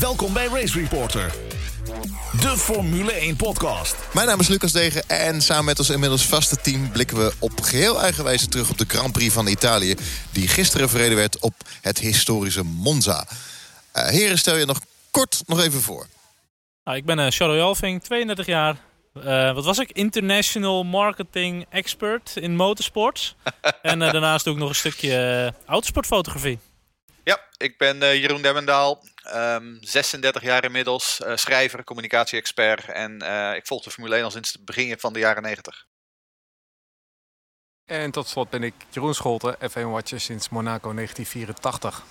Welkom bij Race Reporter, de Formule 1 podcast. Mijn naam is Lucas Degen en samen met ons inmiddels vaste team... blikken we op geheel eigen wijze terug op de Grand Prix van Italië... die gisteren verreden werd op het historische Monza. Uh, heren, stel je nog kort nog even voor. Nou, ik ben uh, Charles Jalving, 32 jaar. Uh, wat was ik? International Marketing Expert in motorsports. en daarnaast doe ik nog een stukje autosportfotografie. Ja, ik ben Jeroen Demmendaal, Um, ehm, 36 jaar inmiddels, uh, schrijver, communicatie-expert. En uh, ik volg de Formule 1 al sinds het begin van de jaren 90. En tot slot ben ik Jeroen Scholten, F1-watcher sinds Monaco 1984.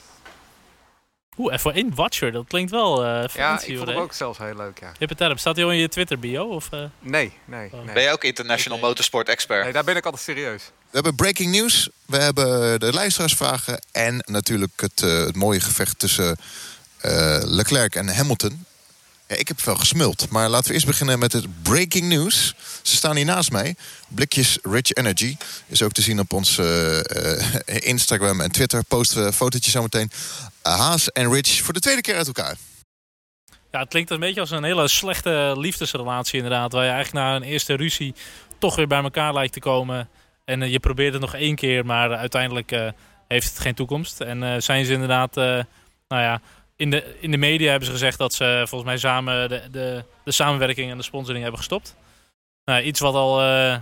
Oeh, F1-watcher, dat klinkt wel uh, Ja, ik vond het ook zelfs heel leuk, ja. Je het Staat hij al in je Twitter-bio? Of, nee, nee, nee, Ben je ook International Motorsport-expert? Nee, daar ben ik altijd serieus. We hebben breaking news, we hebben de luisteraarsvragen... en natuurlijk het, het mooie gevecht tussen uh, Leclerc en Hamilton. Ik heb wel gesmuld, maar laten we eerst beginnen met het breaking news. Ze staan hier naast mij. Blikjes Rich Energy is ook te zien op ons uh, Instagram en Twitter. Posten we fotootjes zometeen. Haas en Rich voor de tweede keer uit elkaar. Ja, het klinkt een beetje als een hele slechte liefdesrelatie inderdaad. Waar je eigenlijk na een eerste ruzie toch weer bij elkaar lijkt te komen. En je probeert het nog één keer, maar uiteindelijk heeft het geen toekomst. En zijn ze inderdaad, nou ja, in de, in de media hebben ze gezegd dat ze volgens mij samen de, de, de samenwerking en de sponsoring hebben gestopt. Nou, iets wat al uh,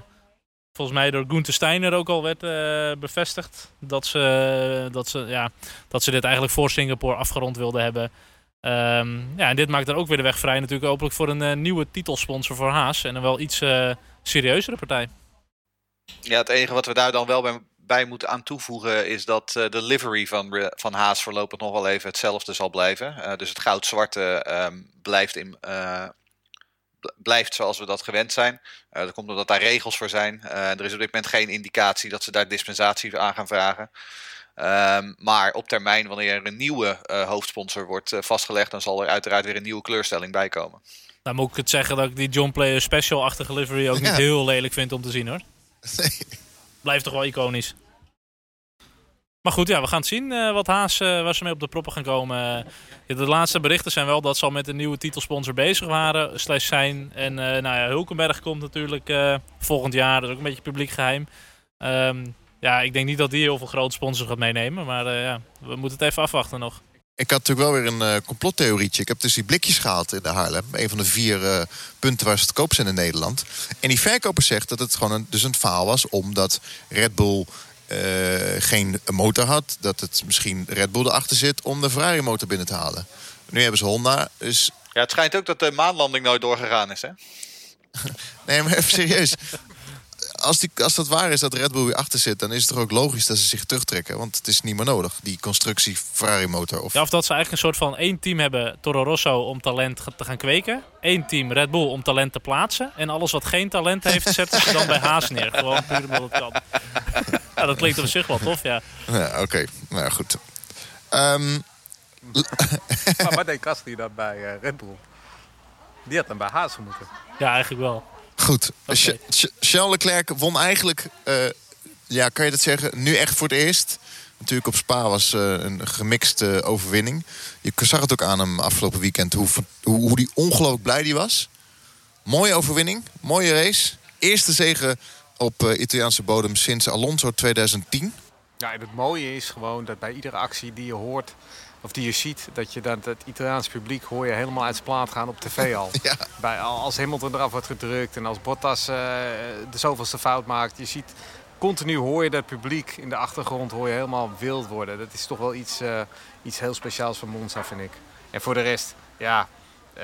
volgens mij door Gunther Steiner ook al werd uh, bevestigd. Dat ze, dat, ze, ja, dat ze dit eigenlijk voor Singapore afgerond wilden hebben. Um, ja, en dit maakt er ook weer de weg vrij natuurlijk hopelijk voor een uh, nieuwe titelsponsor voor Haas. En een wel iets serieuzere partij. Ja, het enige wat we daar dan wel bij bij moet aan toevoegen is dat uh, de livery van, van Haas voorlopig nog wel even hetzelfde zal blijven. Uh, dus het goud-zwarte um, blijft, in, uh, blijft zoals we dat gewend zijn. dat komt omdat daar regels voor zijn. er is op dit moment geen indicatie dat ze daar dispensatie aan gaan vragen. Um, maar op termijn, wanneer er een nieuwe hoofdsponsor wordt vastgelegd, dan zal er uiteraard weer een nieuwe kleurstelling bij komen. Dan moet ik het zeggen dat ik die John Player Special-achtige livery ook niet heel lelijk vind om te zien hoor. Nee blijft toch wel iconisch. Maar goed, ja, we gaan het zien uh, wat Haas, uh, waar ze mee op de proppen gaan komen. De laatste berichten zijn wel dat ze al met een nieuwe titelsponsor bezig waren, slash zijn. En nou ja, Hulkenberg komt natuurlijk volgend jaar, dat is ook een beetje publiek geheim. Um, ja, ik denk niet dat die heel veel grote sponsors gaat meenemen, maar ja, we moeten het even afwachten nog. Ik had natuurlijk wel weer een uh, complottheorietje. Ik heb dus die blikjes gehaald in de Haarlem. Een van de vier uh, punten waar ze te koop zijn in Nederland. En die verkoper zegt dat het gewoon een, dus een faal was... omdat Red Bull uh, geen motor had. Dat het misschien Red Bull erachter zit om de Ferrari motor binnen te halen. Nu hebben ze Honda, dus... Ja, het schijnt ook dat de maanlanding nooit doorgegaan is, hè? nee, maar even serieus als, die, als dat waar is dat Red Bull weer achter zit, dan is het toch ook logisch dat ze zich terugtrekken. Want het is niet meer nodig, die constructie Ferrari motor. Of... Ja, of dat ze eigenlijk een soort van één team hebben, Toro Rosso, om talent te gaan kweken. Eén team Red Bull om talent te plaatsen. En alles wat geen talent heeft, zetten ze dan bij Haas neer. Gewoon puur omdat het kan. ja, dat klinkt op zich wel tof, ja. Ja, oké. Okay. Nou goed. Um... maar wat deed Kastri dan bij uh, Red Bull? Die had dan bij Haas moeten. Ja, eigenlijk wel. Goed. Okay. Charles Leclerc won eigenlijk, uh, ja, kan je dat zeggen, nu echt voor het eerst. Natuurlijk op Spa was uh, een gemixte overwinning. Je zag het ook aan hem afgelopen weekend hoe, hoe, hoe die ongelooflijk blij die was. Mooie overwinning, mooie race. Eerste zege op uh, Italiaanse bodem sinds Alonso 2010. Ja, en het mooie is gewoon dat bij iedere actie die je hoort of die je ziet, dat je dat het Italiaans publiek hoor je helemaal uit zijn plaat gaan op tv al. ja. Bij, als Hamilton eraf wordt gedrukt en als Bottas uh, de zoveelste fout maakt. Je ziet continu hoor je dat publiek in de achtergrond hoor je helemaal wild worden. Dat is toch wel iets, uh, iets heel speciaals van Monza, vind ik. En voor de rest, ja, uh,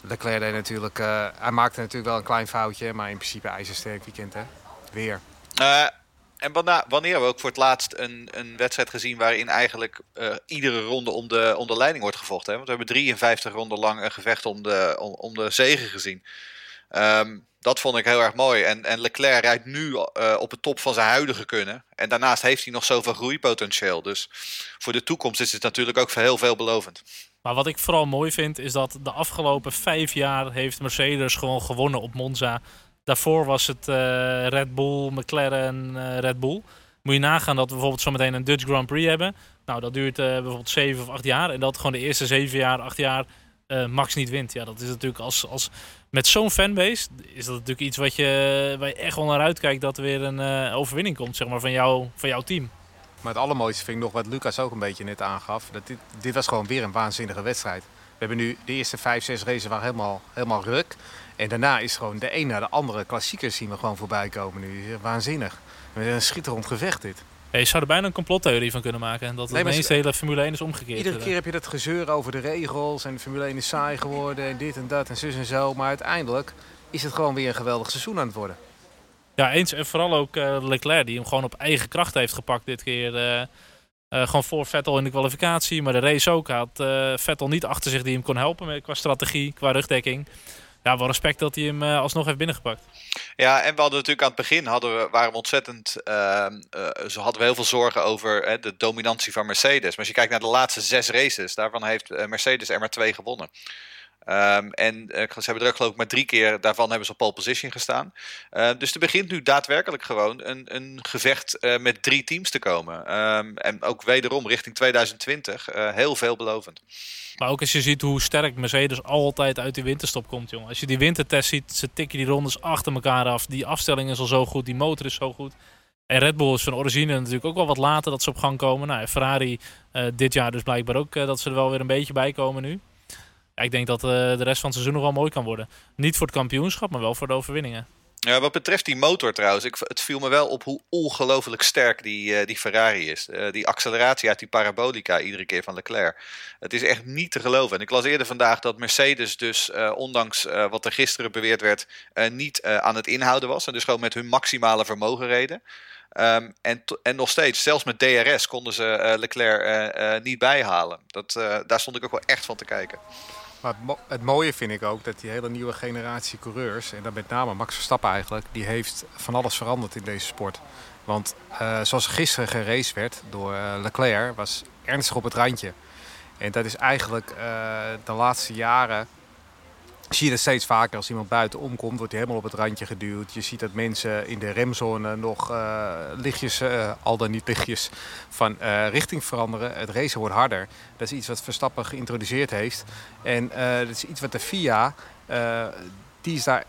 Leclerc deed natuurlijk, hij maakte natuurlijk wel een klein foutje, maar in principe ijzersterk weekend, hè? Weer. En wanneer we ook voor het laatst een, een wedstrijd gezien waarin eigenlijk uh, iedere ronde om de, leiding wordt gevochten. Hè? Want we hebben 53 ronden lang een gevecht om de, om, de zegen gezien. Um, dat vond ik heel erg mooi. En, en Leclerc rijdt nu uh, op het top van zijn huidige kunnen. En daarnaast heeft hij nog zoveel groeipotentieel. Dus voor de toekomst is het natuurlijk ook heel veelbelovend. Maar wat ik vooral mooi vind is dat de afgelopen vijf jaar heeft Mercedes gewoon gewonnen op Monza. Daarvoor was het uh, Red Bull, McLaren, uh, Red Bull. Moet je nagaan dat we bijvoorbeeld zometeen een Dutch Grand Prix hebben. Nou, dat duurt bijvoorbeeld zeven of acht jaar. En dat gewoon de eerste zeven jaar, acht jaar Max niet wint. Ja, dat is natuurlijk als, als met zo'n fanbase is dat natuurlijk iets wat je, waar echt wel naar uitkijkt dat er weer een overwinning komt zeg maar, van, jou, van jouw team. Maar het allermooiste vind ik nog wat Lucas ook een beetje net aangaf. Dat dit, dit was gewoon weer een waanzinnige wedstrijd. We hebben nu de eerste vijf, zes races waren helemaal, helemaal ruk. En daarna is gewoon de een na de andere klassiekers zien we gewoon voorbij komen nu. Waanzinnig. Een schitterend gevecht dit. je zou er bijna een complottheorie van kunnen maken. Dat het ineens de hele Formule 1 is omgekeerd. Iedere keer heb je dat gezeur over de regels. En de Formule 1 is saai geworden. En dit en dat en zus en zo. Maar uiteindelijk is het gewoon weer een geweldig seizoen aan het worden. Ja, eens. En vooral ook uh, Leclerc, die hem gewoon op eigen kracht heeft gepakt dit keer. Uh, gewoon voor Vettel in de kwalificatie, maar de race ook. Had Vettel niet achter zich die hem kon helpen met, qua strategie, qua rugdekking. Ja, wel respect dat hij hem alsnog heeft binnengepakt. Ja, en we hadden natuurlijk aan het begin hadden we, waren we ontzettend. Uh, zo hadden we heel veel zorgen over de dominantie van Mercedes. Maar als je kijkt naar de laatste zes races, daarvan heeft Mercedes er maar twee gewonnen. Um, en uh, ze hebben er ook geloof ik maar drie keer daarvan hebben ze op pole position gestaan. Uh, dus er begint nu daadwerkelijk gewoon een, een gevecht uh, met drie teams te komen. Um, en ook wederom richting 2020 heel veelbelovend. Maar ook als je ziet hoe sterk Mercedes altijd uit die winterstop komt, jongen. Als je die wintertest ziet, ze tikken die rondes achter elkaar af. Die afstelling is al zo goed, die motor is zo goed. En Red Bull is van origine natuurlijk ook wel wat later dat ze op gang komen. Nou, Ferrari dit jaar dus blijkbaar ook dat ze er wel weer een beetje bij komen nu. Ik denk dat uh, de rest van het seizoen nog wel mooi kan worden. Niet voor het kampioenschap, maar wel voor de overwinningen. Ja, wat betreft die motor trouwens, ik, het viel me wel op hoe ongelooflijk sterk die, uh, die Ferrari is. Uh, die acceleratie uit die parabolica iedere keer van Leclerc. Het is echt niet te geloven. En ik las eerder vandaag dat Mercedes dus, ondanks wat er gisteren beweerd werd, niet aan het inhouden was. En dus gewoon met hun maximale vermogen reden. Um, en, en nog steeds, zelfs met DRS konden ze Leclerc niet bijhalen. Dat, daar stond ik ook wel echt van te kijken. Het, mooie vind ik ook dat die hele nieuwe generatie coureurs, en dan met name Max Verstappen eigenlijk, die heeft van alles veranderd in deze sport. Want uh, zoals gisteren geraced werd door uh, Leclerc, was ernstig op het randje. En dat is eigenlijk uh, de laatste jaren zie je dat steeds vaker. Als iemand buiten omkomt, wordt hij helemaal op het randje geduwd. Je ziet dat mensen in de remzone nog uh, lichtjes, uh, al dan niet lichtjes, van uh, richting veranderen. Het racen wordt harder. Dat is iets wat Verstappen geïntroduceerd heeft. En dat is iets wat de FIA, die is daar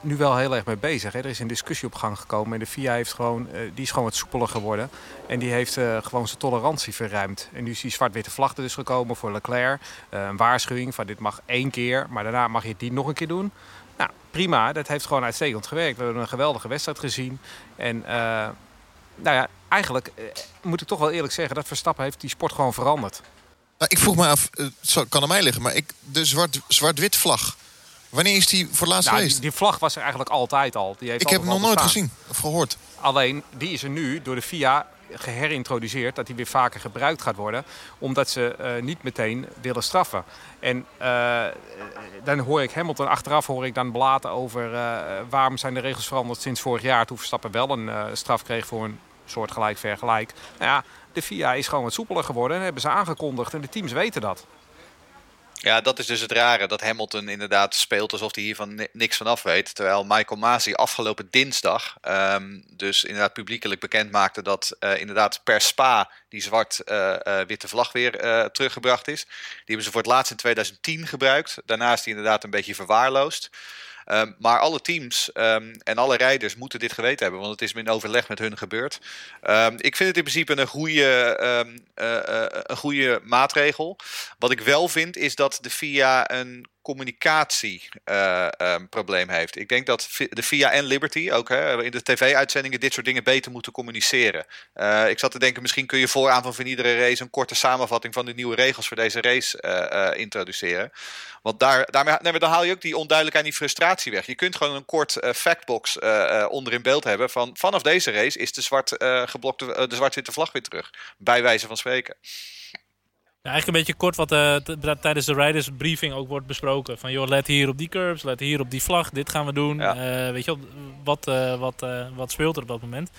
nu wel heel erg mee bezig. Hè. Er is een discussie op gang gekomen en de FIA heeft gewoon, uh, die is gewoon wat soepeler geworden. En die heeft uh, gewoon zijn tolerantie verruimd. En nu is die zwart-witte vlag er dus gekomen voor Leclerc. Uh, een waarschuwing van dit mag één keer, maar daarna mag je het niet nog een keer doen. Nou, prima. Dat heeft gewoon uitstekend gewerkt. We hebben een geweldige wedstrijd gezien. En nou ja, eigenlijk moet ik toch wel eerlijk zeggen... dat Verstappen heeft die sport gewoon veranderd. Nou, ik vroeg me af, het kan aan mij liggen, maar ik, de zwart-wit vlag... Wanneer is die voor het laatst nou, geweest? Die, vlag was er eigenlijk altijd al. Die heeft ik heb hem nog nooit gezien of gehoord. Alleen, die is er nu door de FIA geherintroduceerd. Dat die weer vaker gebruikt gaat worden. Omdat ze uh, niet meteen willen straffen. En uh, dan hoor ik Hamilton achteraf hoor ik dan blaten over... Uh, waarom zijn de regels veranderd sinds vorig jaar... toen Verstappen wel een straf kreeg voor een soortgelijk vergelijk. Nou ja, de FIA is gewoon wat soepeler geworden. En hebben ze aangekondigd. En de teams weten dat. Ja, dat is dus het rare. Dat Hamilton inderdaad speelt alsof hij hiervan niks van af weet. Terwijl Michael Masi afgelopen dinsdag um, dus inderdaad publiekelijk bekend maakte dat uh, inderdaad per Spa die zwart-witte uh, uh, vlag weer teruggebracht is. Die hebben ze voor het laatst in 2010 gebruikt. Daarna is die inderdaad een beetje verwaarloosd. Um, maar alle teams um, en alle rijders moeten dit geweten hebben, want het is in overleg met hun gebeurd. Um, ik vind het in principe een goede, uh, uh, een goede maatregel. Wat ik wel vind is dat de FIA een communicatieprobleem uh, heeft. Ik denk dat de VIA en Liberty ook hè, in de tv-uitzendingen dit soort dingen beter moeten communiceren. Uh, ik zat te denken, misschien kun je vooraan van iedere race een korte samenvatting van de nieuwe regels voor deze race uh, introduceren. Want daar, daarmee, dan haal je ook die onduidelijkheid en die frustratie weg. Je kunt gewoon een kort factbox onder in beeld hebben van vanaf deze race is de zwart geblokte de zwart-witte vlag weer terug. Bij wijze van spreken. Ja, eigenlijk een beetje kort wat uh, tijdens de riders briefing ook wordt besproken. Van joh, let hier op die curbs, let hier op die vlag, dit gaan we doen. Ja. Uh, weet je wat, uh, wat, wat speelt er op dat moment?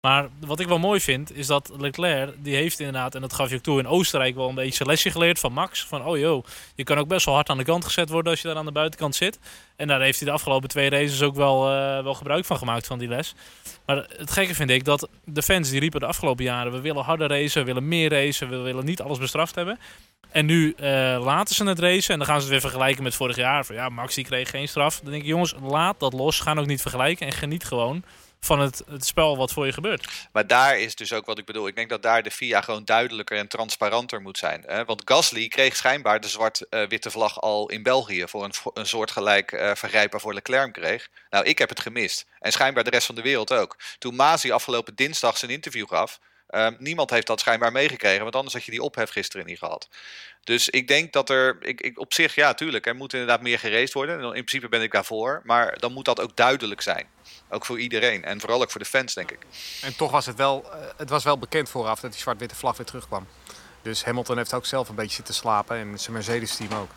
Maar wat ik wel mooi vind, is dat Leclerc, die heeft inderdaad, en dat gaf je ook toe in Oostenrijk, wel een beetje lesje geleerd van Max. Van, oh joh, je kan ook best wel hard aan de kant gezet worden als je daar aan de buitenkant zit. En daar heeft hij de afgelopen twee races ook wel, uh, wel gebruik van gemaakt, van die les. Maar het gekke vind ik dat de fans die riepen de afgelopen jaren, we willen harder racen, we willen meer racen, we willen niet alles bestraft hebben. En nu uh, laten ze het racen en dan gaan ze het weer vergelijken met vorig jaar. Van ja, Max die kreeg geen straf. Dan denk ik, jongens, laat dat los. Ga ook niet vergelijken en geniet gewoon van het, het spel wat voor je gebeurt. Maar daar is dus ook wat ik bedoel. Ik denk dat daar de FIA gewoon duidelijker en transparanter moet zijn. Hè? Want Gasly kreeg schijnbaar de zwart-witte vlag al in België voor een, een soortgelijk uh, vergrijp waarvoor Leclerc kreeg. Nou, ik heb het gemist. En schijnbaar de rest van de wereld ook. Toen Masi afgelopen dinsdag zijn interview gaf, Um, niemand heeft dat schijnbaar meegekregen, want anders had je die ophef gisteren niet gehad. Dus ik denk dat er, ik, ik, op zich, ja, tuurlijk, er moet inderdaad meer gereest worden. In principe ben ik daarvoor, maar dan moet dat ook duidelijk zijn. Ook voor iedereen en vooral ook voor de fans, denk ik. En toch was het wel, eh, het was wel bekend vooraf dat die zwart-witte vlag weer terugkwam. Dus Hamilton heeft ook zelf een beetje zitten slapen en zijn Mercedes-team ook.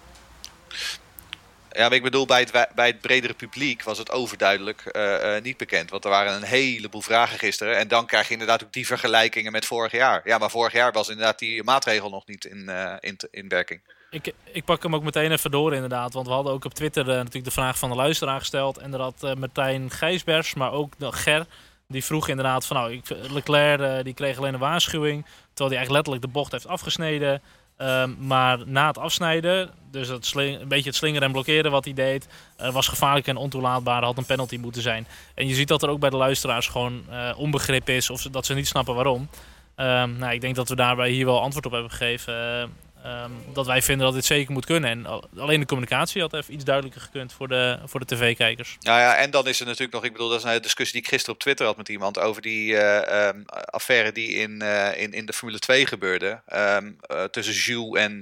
Ja, maar ik bedoel, bij het, bij het bredere publiek was het overduidelijk uh, uh, niet bekend. Want er waren een heleboel vragen gisteren. En dan krijg je inderdaad ook die vergelijkingen met vorig jaar. Ja, maar vorig jaar was inderdaad die maatregel nog niet in, uh, in, in werking. Ik, ik pak hem ook meteen even door inderdaad. Want we hadden ook op Twitter natuurlijk de vraag van de luisteraar gesteld. En daar had Martijn Gijsbers, maar ook Ger... Die vroeg inderdaad van nou, ik, Leclerc die kreeg alleen een waarschuwing. Terwijl hij eigenlijk letterlijk de bocht heeft afgesneden. Um, maar na het afsnijden, dus sling, een beetje het slingeren en blokkeren wat hij deed, uh, was gevaarlijk en ontoelaatbaar. Had een penalty moeten zijn. En je ziet dat er ook bij de luisteraars gewoon uh, onbegrip is of dat ze niet snappen waarom. Um, nou, ik denk dat we daarbij hier wel antwoord op hebben gegeven. Um, dat wij vinden dat dit zeker moet kunnen. En alleen de communicatie had even iets duidelijker gekund voor de, voor de tv-kijkers. Ja, ja, en dan is er natuurlijk nog, ik bedoel, dat is een discussie die ik gisteren op Twitter had met iemand over die uh, um, affaire die in, uh, in, in de Formule 2 gebeurde. Um, uh, tussen Jules en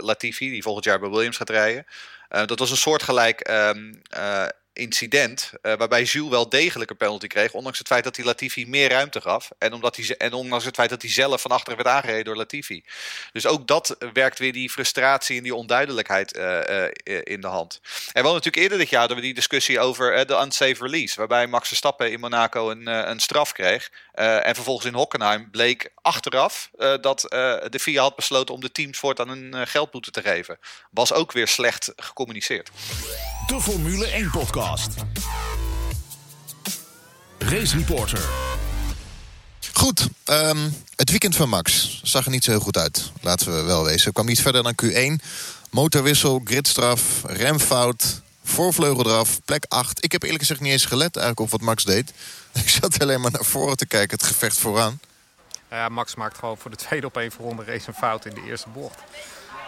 Latifi, die volgend jaar bij Williams gaat rijden. dat was een soortgelijk incident uh, waarbij Jules wel degelijk een penalty kreeg, ondanks het feit dat hij Latifi meer ruimte gaf en, omdat hij, en ondanks het feit dat hij zelf van achteren werd aangereden door Latifi. Dus ook dat werkt weer die frustratie en die onduidelijkheid uh, in de hand. En wel natuurlijk eerder dit jaar hadden we die discussie over de unsafe release, waarbij Max Verstappen in Monaco een, een straf kreeg en vervolgens in Hockenheim bleek achteraf dat de FIA had besloten om de teams voortaan een geldboete te geven. Was ook weer slecht gecommuniceerd. De Formule 1 podcast. Race Reporter. Goed, um, het weekend van Max zag er niet zo heel goed uit. Laten we wel wezen. kwam niet verder dan Q1. Motorwissel, gridstraf, remfout, voorvleugel eraf, plek 8. Ik heb eerlijk gezegd niet eens gelet eigenlijk op wat Max deed. Ik zat alleen maar naar voren te kijken, het gevecht vooraan. Ja, Max maakt gewoon voor de tweede op één ronde race een fout in de eerste bocht.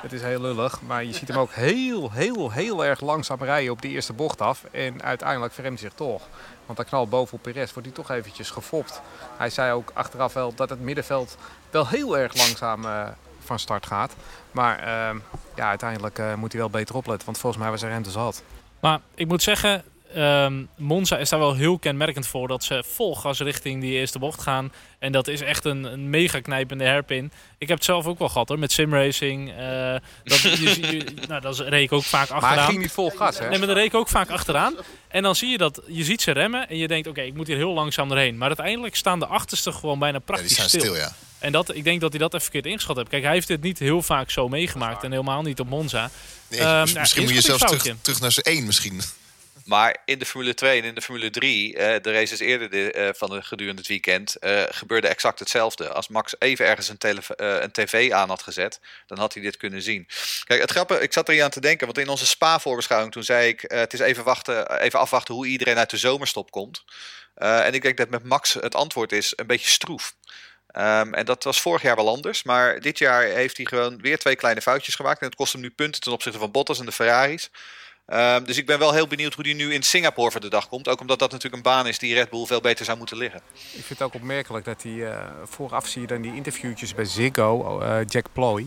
Het is heel lullig, maar je ziet hem ook heel, heel, heel erg langzaam rijden op die eerste bocht af. En uiteindelijk verremt hij zich toch. Want dan knalt boven op Perez, wordt hij toch eventjes gefopt. Hij zei ook achteraf wel dat het middenveld wel heel erg langzaam uh, van start gaat. Maar uh, ja, uiteindelijk uh, moet hij wel beter opletten, want volgens mij was hij rente zat. Maar ik moet zeggen, Um, Monza is daar wel heel kenmerkend voor dat ze vol gas richting die eerste bocht gaan. En dat is echt een, een mega knijpende herpin. Ik heb het zelf ook wel gehad hoor, met simracing. Uh, dat, je, je, nou, dat reed ik ook vaak achteraan. Maar hij ging niet vol gas hè? Nee, maar dan reed ik ook vaak achteraan. En dan zie je dat, je ziet ze remmen en je denkt oké, okay, ik moet hier heel langzaam doorheen. Maar uiteindelijk staan de achterste gewoon bijna praktisch ja, die stil. stil ja. En dat, ik denk dat hij dat even verkeerd ingeschat heeft. Kijk, hij heeft dit niet heel vaak zo meegemaakt en helemaal niet op Monza. Nee, um, dus misschien nou, moet je zelfs terug, terug naar zijn één misschien. Maar in de Formule 2 en in de Formule 3, uh, de races eerder de, uh, van de gedurende het weekend, uh, gebeurde exact hetzelfde. Als Max even ergens een, een tv aan had gezet, dan had hij dit kunnen zien. Kijk, het grappige, ik zat er hier aan te denken, want in onze Spa-voorbeschouwing toen zei ik, het is even, wachten, even afwachten hoe iedereen uit de zomerstop komt. en ik denk dat met Max het antwoord is een beetje stroef. Um, en dat was vorig jaar wel anders. Maar dit jaar heeft hij gewoon weer twee kleine foutjes gemaakt. En het kost hem nu punten ten opzichte van Bottas en de Ferraris. Um, dus ik ben wel heel benieuwd hoe die nu in Singapore voor de dag komt. Ook omdat dat natuurlijk een baan is die Red Bull veel beter zou moeten liggen. Ik vind het ook opmerkelijk dat hij uh, vooraf zie je dan die interviewtjes bij Ziggo, uh, Jack Ploy.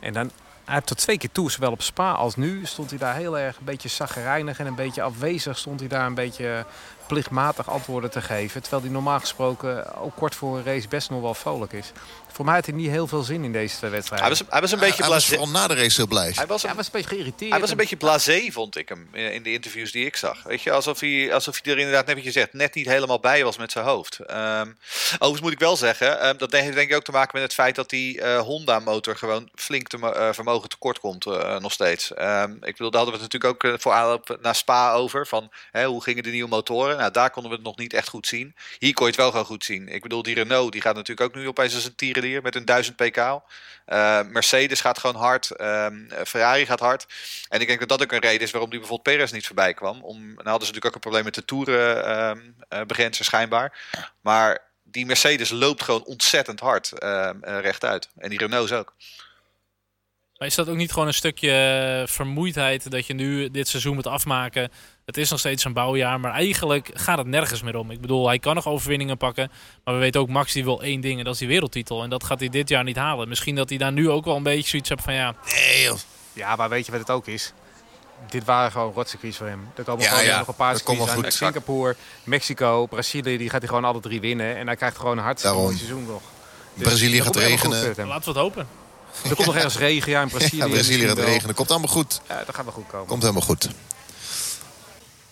En dan, hij heeft twee keer toe, zowel op Spa als nu, stond hij daar heel erg een beetje zaggerijnig en een beetje afwezig. Stond hij daar een beetje plichtmatig antwoorden te geven. Terwijl hij normaal gesproken ook kort voor een race best nog wel vrolijk is. Voor mij had hij niet heel veel zin in deze twee wedstrijden. Hij was, hij was een beetje Hij was blasé. vooral na de race heel blij. Hij was Ja, een, hij was een beetje geïrriteerd. hij was een en- beetje blasé, vond ik hem, eh, in de interviews die ik zag. Weet je, alsof hij, alsof hij er inderdaad, net wat je zegt, net niet helemaal bij was met zijn hoofd. Ehm, overigens moet ik wel zeggen, ehm, dat heeft denk ik ook te maken met het feit dat die eh, Honda-motor gewoon flink te eh, vermogen tekort komt eh, nog steeds. Ehm, ik bedoel, daar hadden we het natuurlijk ook voor aanloop naar Spa over, van hè, hoe gingen de nieuwe motoren. Nou, daar konden we het nog niet echt goed zien. Hier kon je het wel gewoon goed zien. Ik bedoel, die Renault, die gaat natuurlijk ook nu opeens als een tierenlier met een 1000 pk. Eh, Mercedes gaat gewoon hard. ehm, Ferrari gaat hard. En ik denk dat dat ook een reden is waarom die bijvoorbeeld Perez niet voorbij kwam. Om, nou hadden ze natuurlijk ook een probleem met de toeren eh, begrenzer schijnbaar. Maar die Mercedes loopt gewoon ontzettend hard ehm, eh, rechtuit. En die Renaults ook. Maar is dat ook niet gewoon een stukje eh, vermoeidheid dat je nu dit seizoen moet afmaken? Het is nog steeds een bouwjaar, maar eigenlijk gaat het nergens meer om. Ik bedoel, hij kan nog overwinningen pakken, maar we weten ook Max die wil één ding en dat is die wereldtitel. En dat gaat hij dit jaar niet halen. Misschien dat hij daar nu ook wel een beetje zoiets hebt van ja, Nee, joh. Ja, maar weet je wat het ook is? Dit waren gewoon rotcircuits voor hem. Er komen Ja, gewoon ja, nog een paar dat komt wel circuits aan. goed. Singapore, Mexico, Brazilië, die gaat hij gewoon alle drie winnen. En hij krijgt gewoon een hartstikke seizoen nog. Dus Brazilië gaat regenen. laten we het hopen. Er komt nog ergens regen, ja, in Brazilië. Ja, Brazilië gaat regenen. Komt allemaal goed. Ja, dat gaat wel goed komen. Komt helemaal goed.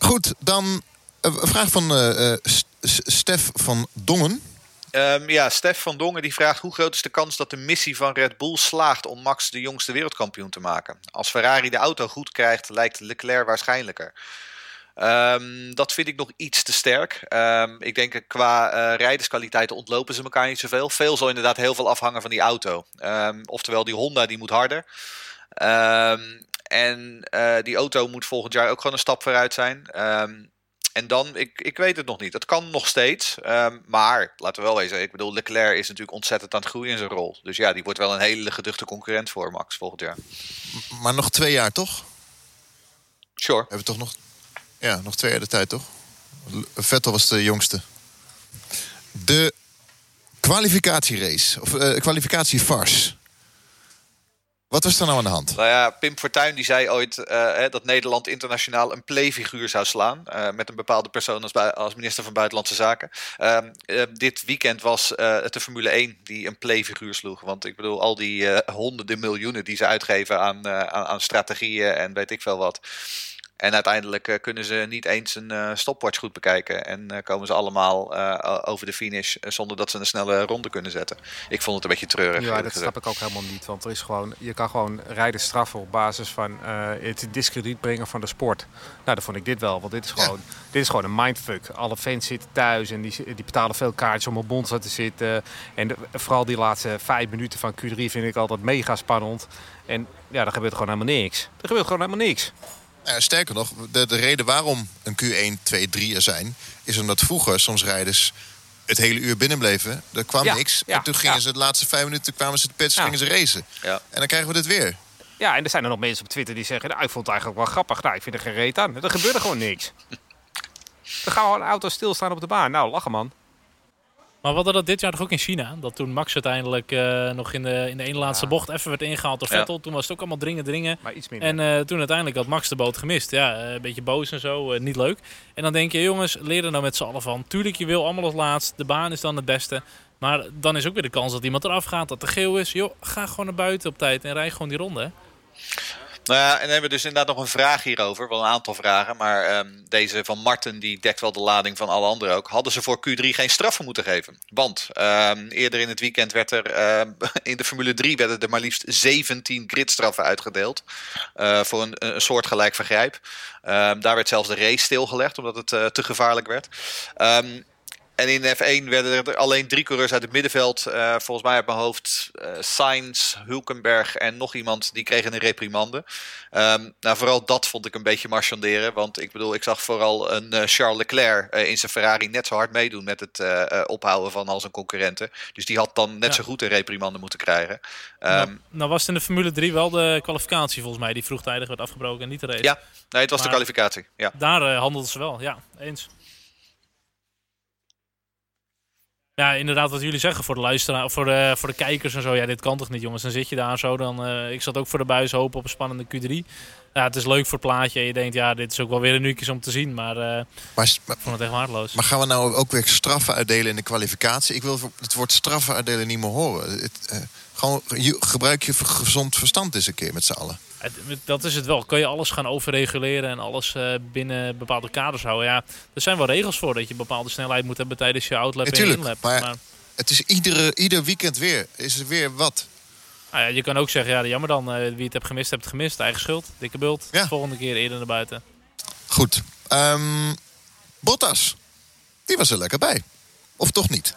Goed, dan eh, een vraag van eh, eh, Stef van Dongen. Ehm, ja, Stef van Dongen die vraagt hoe groot is de kans dat de missie van Red Bull slaagt om Max de jongste wereldkampioen te maken? Als Ferrari de auto goed krijgt, lijkt Leclerc waarschijnlijker. Ehm, dat vind ik nog iets te sterk. Ehm, ik denk qua eh rijderskwaliteiten ontlopen ze elkaar niet zoveel. Veel zal inderdaad heel veel afhangen van die auto. Oftewel, die Honda die moet harder. Ehm, en eh, die auto moet volgend jaar ook gewoon een stap vooruit zijn. Ehm, en dan, ik, ik weet het nog niet. Het kan nog steeds. Ehm, maar, laten we wel wezen. Ik bedoel, Leclerc is natuurlijk ontzettend aan het groeien in zijn rol. Dus ja, die wordt wel een hele geduchte concurrent voor Max volgend jaar. Maar nog twee jaar, toch? Sure. Hebben we toch nog... Ja, nog twee jaar de tijd, toch? Vettel was de jongste. De kwalificatierace. Of eh kwalificatiefars. Wat was er nou aan de hand? Nou ja, Pim Fortuyn die zei ooit eh, dat Nederland internationaal een playfiguur zou slaan. eh, met een bepaalde persoon als, minister van Buitenlandse Zaken. Ehm, eh, dit weekend was het de Formule 1 die een playfiguur sloeg. Want ik bedoel, al die honderden miljoenen die ze uitgeven aan, aan, aan strategieën en weet ik veel wat. En uiteindelijk eh, kunnen ze niet eens een eh, stopwatch goed bekijken. En eh, komen ze allemaal over de finish zonder dat ze een snelle ronde kunnen zetten. Ik vond het een beetje treurig. Ja, dat snap ik ook helemaal niet. Want er is gewoon, je kan gewoon rijden straffen op basis van het discrediet brengen van de sport. Nou, dat vond ik dit wel. Want dit is gewoon, dit is gewoon een mindfuck. Alle fans zitten thuis en die, die betalen veel kaartjes om op Monza te zitten. En de- vooral die laatste vijf minuten van Q3 vind ik altijd mega spannend. En ja, er gebeurt gewoon helemaal niks. Er gebeurt gewoon helemaal niks. Nou ja, sterker nog, de, de reden waarom een Q1, 2, 3 er zijn... is omdat vroeger soms rijders het hele uur binnenbleven. Er kwam Ja, niks. ja, en toen gingen ja. ze de laatste vijf minuten kwamen ze de pits, Ja. gingen ze racen. Ja. En dan krijgen we dit weer. Ja, en er zijn er nog mensen op Twitter die zeggen... Nou, ik vond het eigenlijk wel grappig. Nou, ik vind er geen reet aan. Er gebeurde gewoon niks. Er gaan gewoon auto's stilstaan op de baan. Nou, lachen man. Maar we hadden dat dit jaar toch ook in China? Dat toen Max uiteindelijk eh, nog in de, in de ene laatste Ja. bocht even werd ingehaald door Ja. Vettel. Toen was het ook allemaal dringen, dringen. Maar iets minder. En eh, toen uiteindelijk had Max de boot gemist. Ja, eh, een beetje boos en zo, niet leuk. En dan denk je, jongens, leer er nou met z'n allen van. Tuurlijk, je wil allemaal als laatst. De baan is dan het beste. Maar dan is ook weer de kans dat iemand eraf gaat, dat er geel is. Joh, ga gewoon naar buiten op tijd en rij gewoon die ronde. hè. Nou ja, en dan hebben we dus inderdaad nog een vraag hierover. Wel een aantal vragen. Maar ehm, deze van Marten die dekt wel de lading van alle anderen ook. Hadden ze voor Q3 geen straffen moeten geven? Want ehm, eerder in het weekend werd er ehm, in de Formule 3 werden er maar liefst 17 gridstraffen uitgedeeld. eh, voor een, soortgelijk vergrijp. Daar werd zelfs de race stilgelegd omdat het eh, te gevaarlijk werd. En in F1 werden er alleen drie coureurs uit het middenveld. eh, volgens mij uit mijn hoofd eh Sainz, Hulkenberg en nog iemand. Die kregen een reprimande. Ehm, nou, vooral dat vond ik een beetje marchanderen. Want ik bedoel, ik zag vooral een eh, Charles Leclerc in zijn Ferrari net zo hard meedoen met het ophouden van al zijn concurrenten. Dus die had dan net Ja. zo goed een reprimande moeten krijgen. Ehm, nou, nou was het in de Formule 3 wel de kwalificatie volgens mij die vroegtijdig werd afgebroken en niet de race. ja, nee, het was Maar- de kwalificatie. Ja. Daar handelden ze wel, ja, eens. Ja, inderdaad, wat jullie zeggen voor de luisteraar, voor de, voor de kijkers en zo. Ja, dit kan toch niet, jongens? Dan zit je daar zo. Dan, uh, ik zat ook voor de buis hopen op een spannende Q3. Ja, het is leuk voor het plaatje. En je denkt, ja, dit is ook wel weer een nieuwtje om te zien. Maar, uh, maar, maar ik vond het echt waardeloos. Maar gaan we nou ook weer straffen uitdelen in de kwalificatie? Ik wil het woord straffen uitdelen niet meer horen. Het, uh, gewoon gebruik je gezond verstand eens een keer met z'n allen. Dat is het wel. Kun je alles gaan overreguleren en alles uh, binnen bepaalde kaders houden? Ja, er zijn wel regels voor dat je bepaalde snelheid moet hebben tijdens je outlap en inlap. Maar, maar het is iedere, ieder weekend weer. Is er weer wat? Nou ja, je kan ook zeggen, ja, jammer dan. Uh, wie het hebt gemist, hebt het gemist. Eigen schuld, dikke bult. Ja. Volgende keer eerder naar buiten. Goed. Um, Bottas, die was er lekker bij. Of toch niet?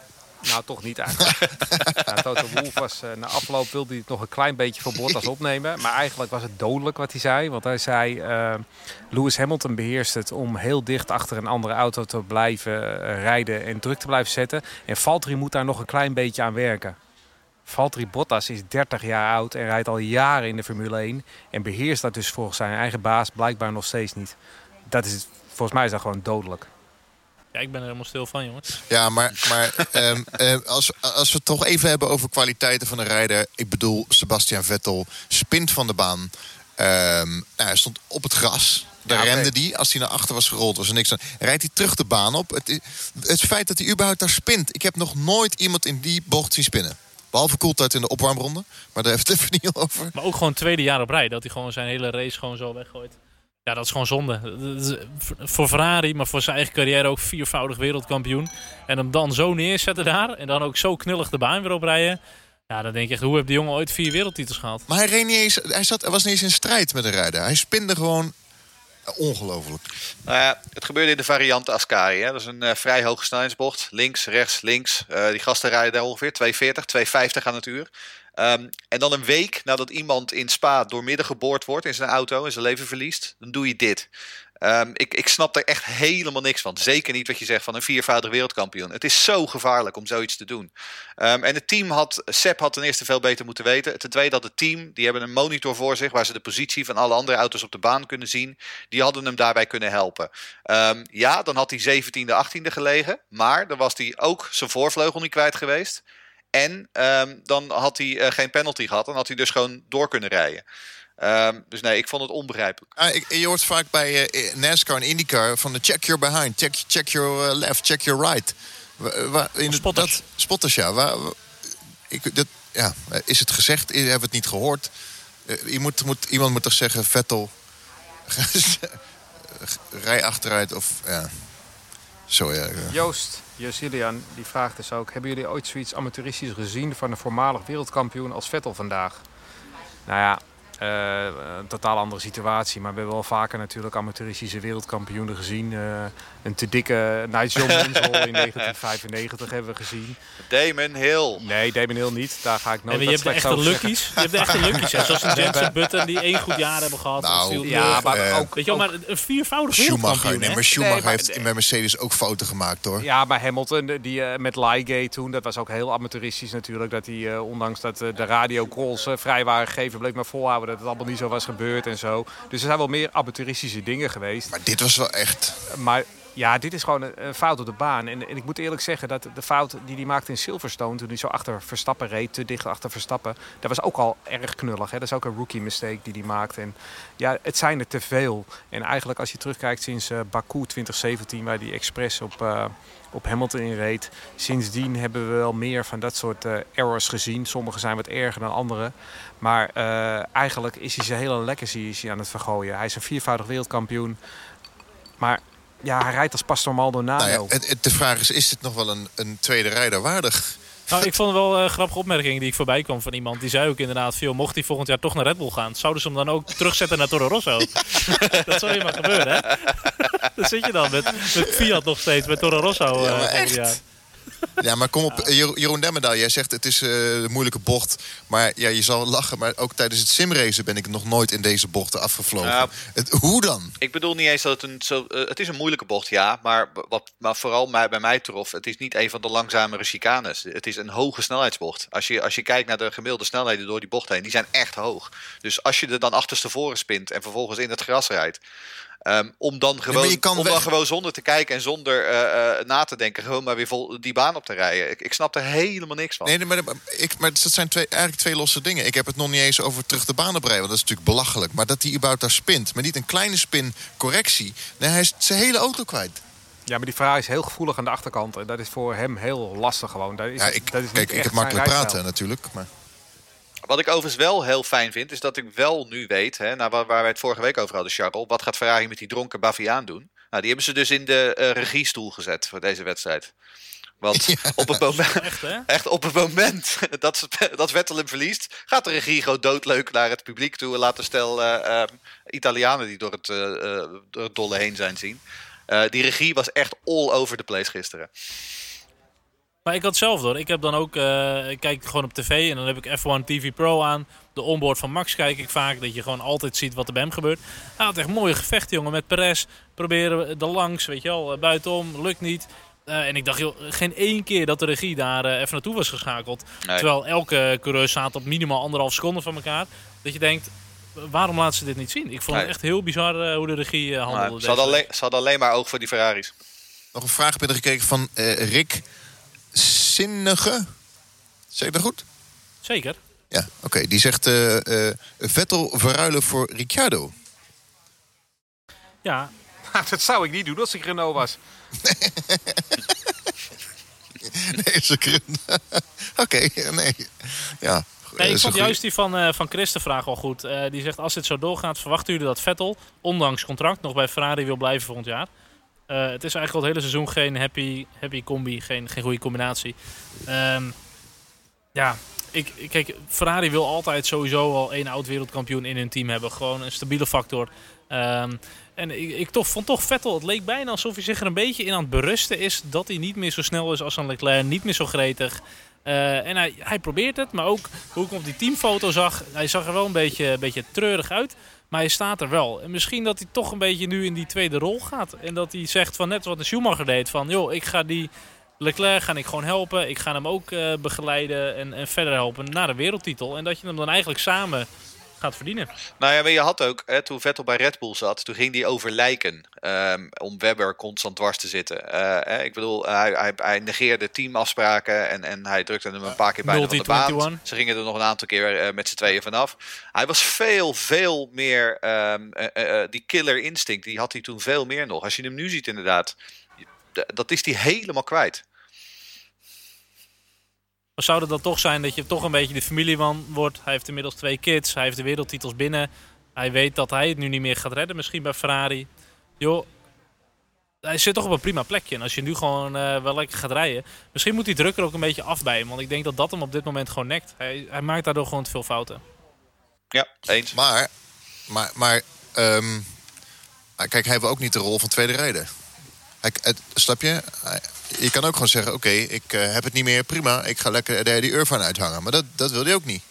Nou, toch niet eigenlijk. ja, Toto Wolff was uh, na afloop wilde hij het nog een klein beetje voor Bottas opnemen. Maar eigenlijk was het dodelijk wat hij zei. Want hij zei, uh, Lewis Hamilton beheerst het om heel dicht achter een andere auto te blijven uh, rijden en druk te blijven zetten. En Valtteri moet daar nog een klein beetje aan werken. Valtteri Bottas is 30 jaar oud en rijdt al jaren in de Formule 1. En beheerst dat dus volgens zijn eigen baas blijkbaar nog steeds niet. Dat is, volgens mij is dat gewoon dodelijk. Ja, ik ben er helemaal stil van, jongens. Ja, maar, maar um, als, als we het toch even hebben over kwaliteiten van een rijder. Ik bedoel, Sebastian Vettel spint van de baan. Um, nou, hij stond op het gras. Daar ja, rende die. Als hij naar achter was gerold, was er niks aan. Rijdt hij terug de baan op. Het, het feit dat hij überhaupt daar spint. Ik heb nog nooit iemand in die bocht zien spinnen. Behalve koeltijd in de opwarmronde. Maar daar heeft het even niet over. Maar ook gewoon tweede jaar op rij. Dat hij gewoon zijn hele race gewoon zo weggooit. Ja, dat is gewoon zonde. Voor Ferrari, maar voor zijn eigen carrière ook viervoudig wereldkampioen. En hem dan zo neerzetten daar. En dan ook zo knullig de baan weer oprijden. Ja, dan denk je echt, hoe heeft die jongen ooit vier wereldtitels gehaald? Maar hij, reed niet eens, hij, zat, hij was niet eens in strijd met de rijder. Hij spinde gewoon ongelooflijk. Nou ja, het gebeurde in de variant Ascari. Hè. Dat is een uh, vrij hoge snelheidsbocht. Links, rechts, links. Uh, die gasten rijden daar ongeveer 240, 250 aan het uur. Um, en dan een week nadat iemand in Spa doormidden geboord wordt in zijn auto en zijn leven verliest, dan doe je dit. Um, ik, ik snap er echt helemaal niks van. Zeker niet wat je zegt van een viervoudig wereldkampioen. Het is zo gevaarlijk om zoiets te doen. Um, en het team had, Sepp had ten eerste veel beter moeten weten. Ten tweede had het team, die hebben een monitor voor zich waar ze de positie van alle andere auto's op de baan kunnen zien. Die hadden hem daarbij kunnen helpen. Ja, dan had hij 17e, 18e gelegen. Maar dan was hij ook zijn voorvleugel niet kwijt geweest. En um, dan had hij uh, geen penalty gehad. Dan had hij dus gewoon door kunnen rijden. Um, dus nee, ik vond het onbegrijpelijk. Ah, ik, je hoort vaak bij uh, NASCAR en IndyCar van de check your behind, check, check your uh, left, check your right. In spotters. Dat, spotters, ja. Waar, ik, dat, ja. Is het gezegd? Hebben we het niet gehoord? je moet, moet, iemand moet toch zeggen, Vettel, rij achteruit of... Ja. Zo, ja. Joost, Josilian, die vraagt dus ook... hebben jullie ooit zoiets amateuristisch gezien van een voormalig wereldkampioen als Vettel vandaag? Nou ja, uh, een totaal andere situatie. Maar we hebben wel vaker natuurlijk amateuristische wereldkampioenen gezien. Uh, een te dikke Nigel Mansell in 1995 hebben we gezien. Damon Hill. Nee, Damon Hill niet. Daar ga ik nooit nee, je, hebt de echte luckies. je hebt de echte luckies. Zoals een Jensen Button die één goed jaar hebben gehad. Nou, ja, maar uh, ook, weet je wel, maar een viervoudig Schumacher. Nee, maar Schumacher nee, heeft met Mercedes ook fouten gemaakt hoor. Ja, maar Hamilton die, uh, met Ligate toen, dat was ook heel amateuristisch natuurlijk. Dat hij, uh, ondanks dat de radio calls vrij waren gegeven, bleef maar volhouden dat het allemaal niet zo was gebeurd en zo. Dus er zijn wel meer amateuristische dingen geweest. Maar dit was wel echt... Maar ja, dit is gewoon een, fout op de baan. En, en, ik moet eerlijk zeggen dat de fout die hij maakte in Silverstone... toen hij zo achter Verstappen reed, te dicht achter Verstappen... dat was ook al erg knullig. Hè? Dat is ook een rookie mistake die hij maakte. En ja, het zijn er te veel. En eigenlijk als je terugkijkt sinds uh, Baku 2017... waar die expres op, uh, op Hamilton inreed... sindsdien hebben we wel meer van dat soort uh, errors gezien. Sommige zijn wat erger dan andere. Maar eigenlijk is hij zijn hele legacy is hij aan het vergooien. Hij is een viervoudig wereldkampioen... Maar ja, hij rijdt als Pastor Maldonado. Nou ja, de vraag is, is dit nog wel een, een tweede rijder waardig? Nou, ik vond het wel een grappige opmerking die ik voorbij kwam van iemand. Die zei ook inderdaad, veel mocht hij volgend jaar toch naar Red Bull gaan... zouden ze hem dan ook terugzetten naar Toro Rosso. dat zou je maar gebeuren, hè? dan zit je dan met, met Fiat nog steeds, met Toro Rosso. Ja, maar uh, echt? Ja, maar kom op, Jeroen Demmendaal, jij zegt het is uh, een moeilijke bocht. Maar ja, je zal lachen, maar ook tijdens het simracen ben ik nog nooit in deze bochten afgevlogen. Ja, het, hoe dan? Ik bedoel niet eens dat het een, zo, uh, het is een moeilijke bocht, ja. Maar wat maar vooral mij, bij mij trof, het is niet een van de langzamere chicanes. Het is een hoge snelheidsbocht. Als je, als je kijkt naar de gemiddelde snelheden door die bocht heen, die zijn echt hoog. Dus als je er dan achterstevoren spint en vervolgens in het gras rijdt... Ehm, om dan, gewoon, om dan gewoon zonder te kijken en zonder uh, na te denken, gewoon maar weer vol die baan op te rijden. Ik, ik snap er helemaal niks van. Nee, maar, ik, maar dat zijn twee, eigenlijk twee losse dingen. Ik heb het nog niet eens over terug de baan oprijden, want dat is natuurlijk belachelijk. Maar dat hij überhaupt daar spint, maar niet een kleine spin correctie. Nee, hij is zijn hele auto kwijt. Ja, maar die Ferrari is heel gevoelig aan de achterkant. En dat is voor hem heel lastig gewoon. Dat is, ja, ik, dat is kijk, ik heb makkelijk praten natuurlijk. Maar... Wat ik overigens wel heel fijn vind, is dat ik wel nu weet, hè, nou, waar, waar wij het vorige week over hadden, Charles, wat gaat Ferrari met die dronken Baviaan doen? Nou, die hebben ze dus in de uh, regiestoel gezet voor deze wedstrijd. Want op het moment, echt, echt, op het moment dat, dat Vettel hem verliest, gaat de regie gewoon doodleuk naar het publiek toe. En laten stel uh, Italianen die door het, uh, door het dolle heen zijn zien. die regie was echt all over the place gisteren. Maar ik had zelf door. Ik heb dan ook, uh, ik kijk gewoon op tv en dan heb ik F1 TV Pro aan. De onboard van Max kijk ik vaak, dat je gewoon altijd ziet wat er bij hem gebeurt. Hij had echt mooie gevechten, jongen, met Perez. Proberen er langs, weet je wel, eh, buitenom, lukt niet. Uh, en ik dacht, joh, geen één keer dat de regie daar uh, even naartoe was geschakeld. Terwijl elke coureur staat op minimaal anderhalf seconde van elkaar. Dat je denkt, waarom laten ze dit niet zien? Ik vond het echt heel bizar hoe de regie handelde. ze, hadden alleen, ze hadden alleen maar oog voor die Ferraris. Nog een vraag binnengekeken van Rick zinnige. Zeg ik dat goed? Zeker. Ja, oké. Die zegt uh, uh, Vettel verruilen voor Ricciardo. Ja. dat zou ik niet doen als ik Renault was. nee, ze Oké, nee. Ja. Nee, ik vond juist die van, uh, van Chris de vraag wel goed. Uh, die zegt, als dit zo doorgaat, verwachten jullie dat Vettel, ondanks contract, nog bij Ferrari wil blijven volgend jaar? Uh, het is eigenlijk al het hele seizoen geen happy, happy combi, geen, geen goede combinatie. Um, ja, ik, kijk, Ferrari wil altijd sowieso al één oud wereldkampioen in hun team hebben. Gewoon een stabiele factor. Um, en ik, ik toch, vond toch Vettel, het leek bijna alsof hij zich er een beetje in aan het berusten is. Dat hij niet meer zo snel is als een Leclerc, niet meer zo gretig. Uh, en hij, hij probeert het, maar ook hoe ik op die teamfoto zag, hij zag er wel een beetje, een beetje treurig uit. Maar hij staat er wel. En misschien dat hij toch een beetje nu in die tweede rol gaat. En dat hij zegt van net wat de Schumacher deed. Van joh, ik ga die Leclerc ga ik gewoon helpen. Ik ga hem ook uh, begeleiden en, en verder helpen naar de wereldtitel. En dat je hem dan eigenlijk samen gaat verdienen. Nou ja, maar je had ook, hè, toen Vettel bij Red Bull zat, toen ging hij over lijken. Um, om Webber constant dwars te zitten. Uh, hè, ik bedoel, hij, hij, hij, negeerde teamafspraken en, en hij drukte hem een paar keer bijna van de baan. Ze gingen er nog een aantal keer uh, met z'n tweeën vanaf. Hij was veel, veel meer, um, uh, die killer instinct, die had hij toen veel meer nog. Als je hem nu ziet inderdaad, dat is hij helemaal kwijt. Maar zou het dan toch zijn dat je toch een beetje de familieman wordt? Hij heeft inmiddels twee kids, hij heeft de wereldtitels binnen. Hij weet dat hij het nu niet meer gaat redden, misschien bij Ferrari. Joh, hij zit toch op een prima plekje. En als je nu gewoon uh, wel lekker gaat rijden... Misschien moet die druk er ook een beetje af bij hem. Want ik denk dat dat hem op dit moment gewoon nekt. Hij, hij maakt daardoor gewoon te veel fouten. Ja, eens. Maar, maar, maar um, kijk, hij heeft ook niet de rol van tweede rijder. Het, snap je? je kan ook gewoon zeggen, oké, ik uh, heb het niet meer, prima. Ik ga lekker de Eddie Irvan uithangen. Maar dat, dat wil hij ook niet.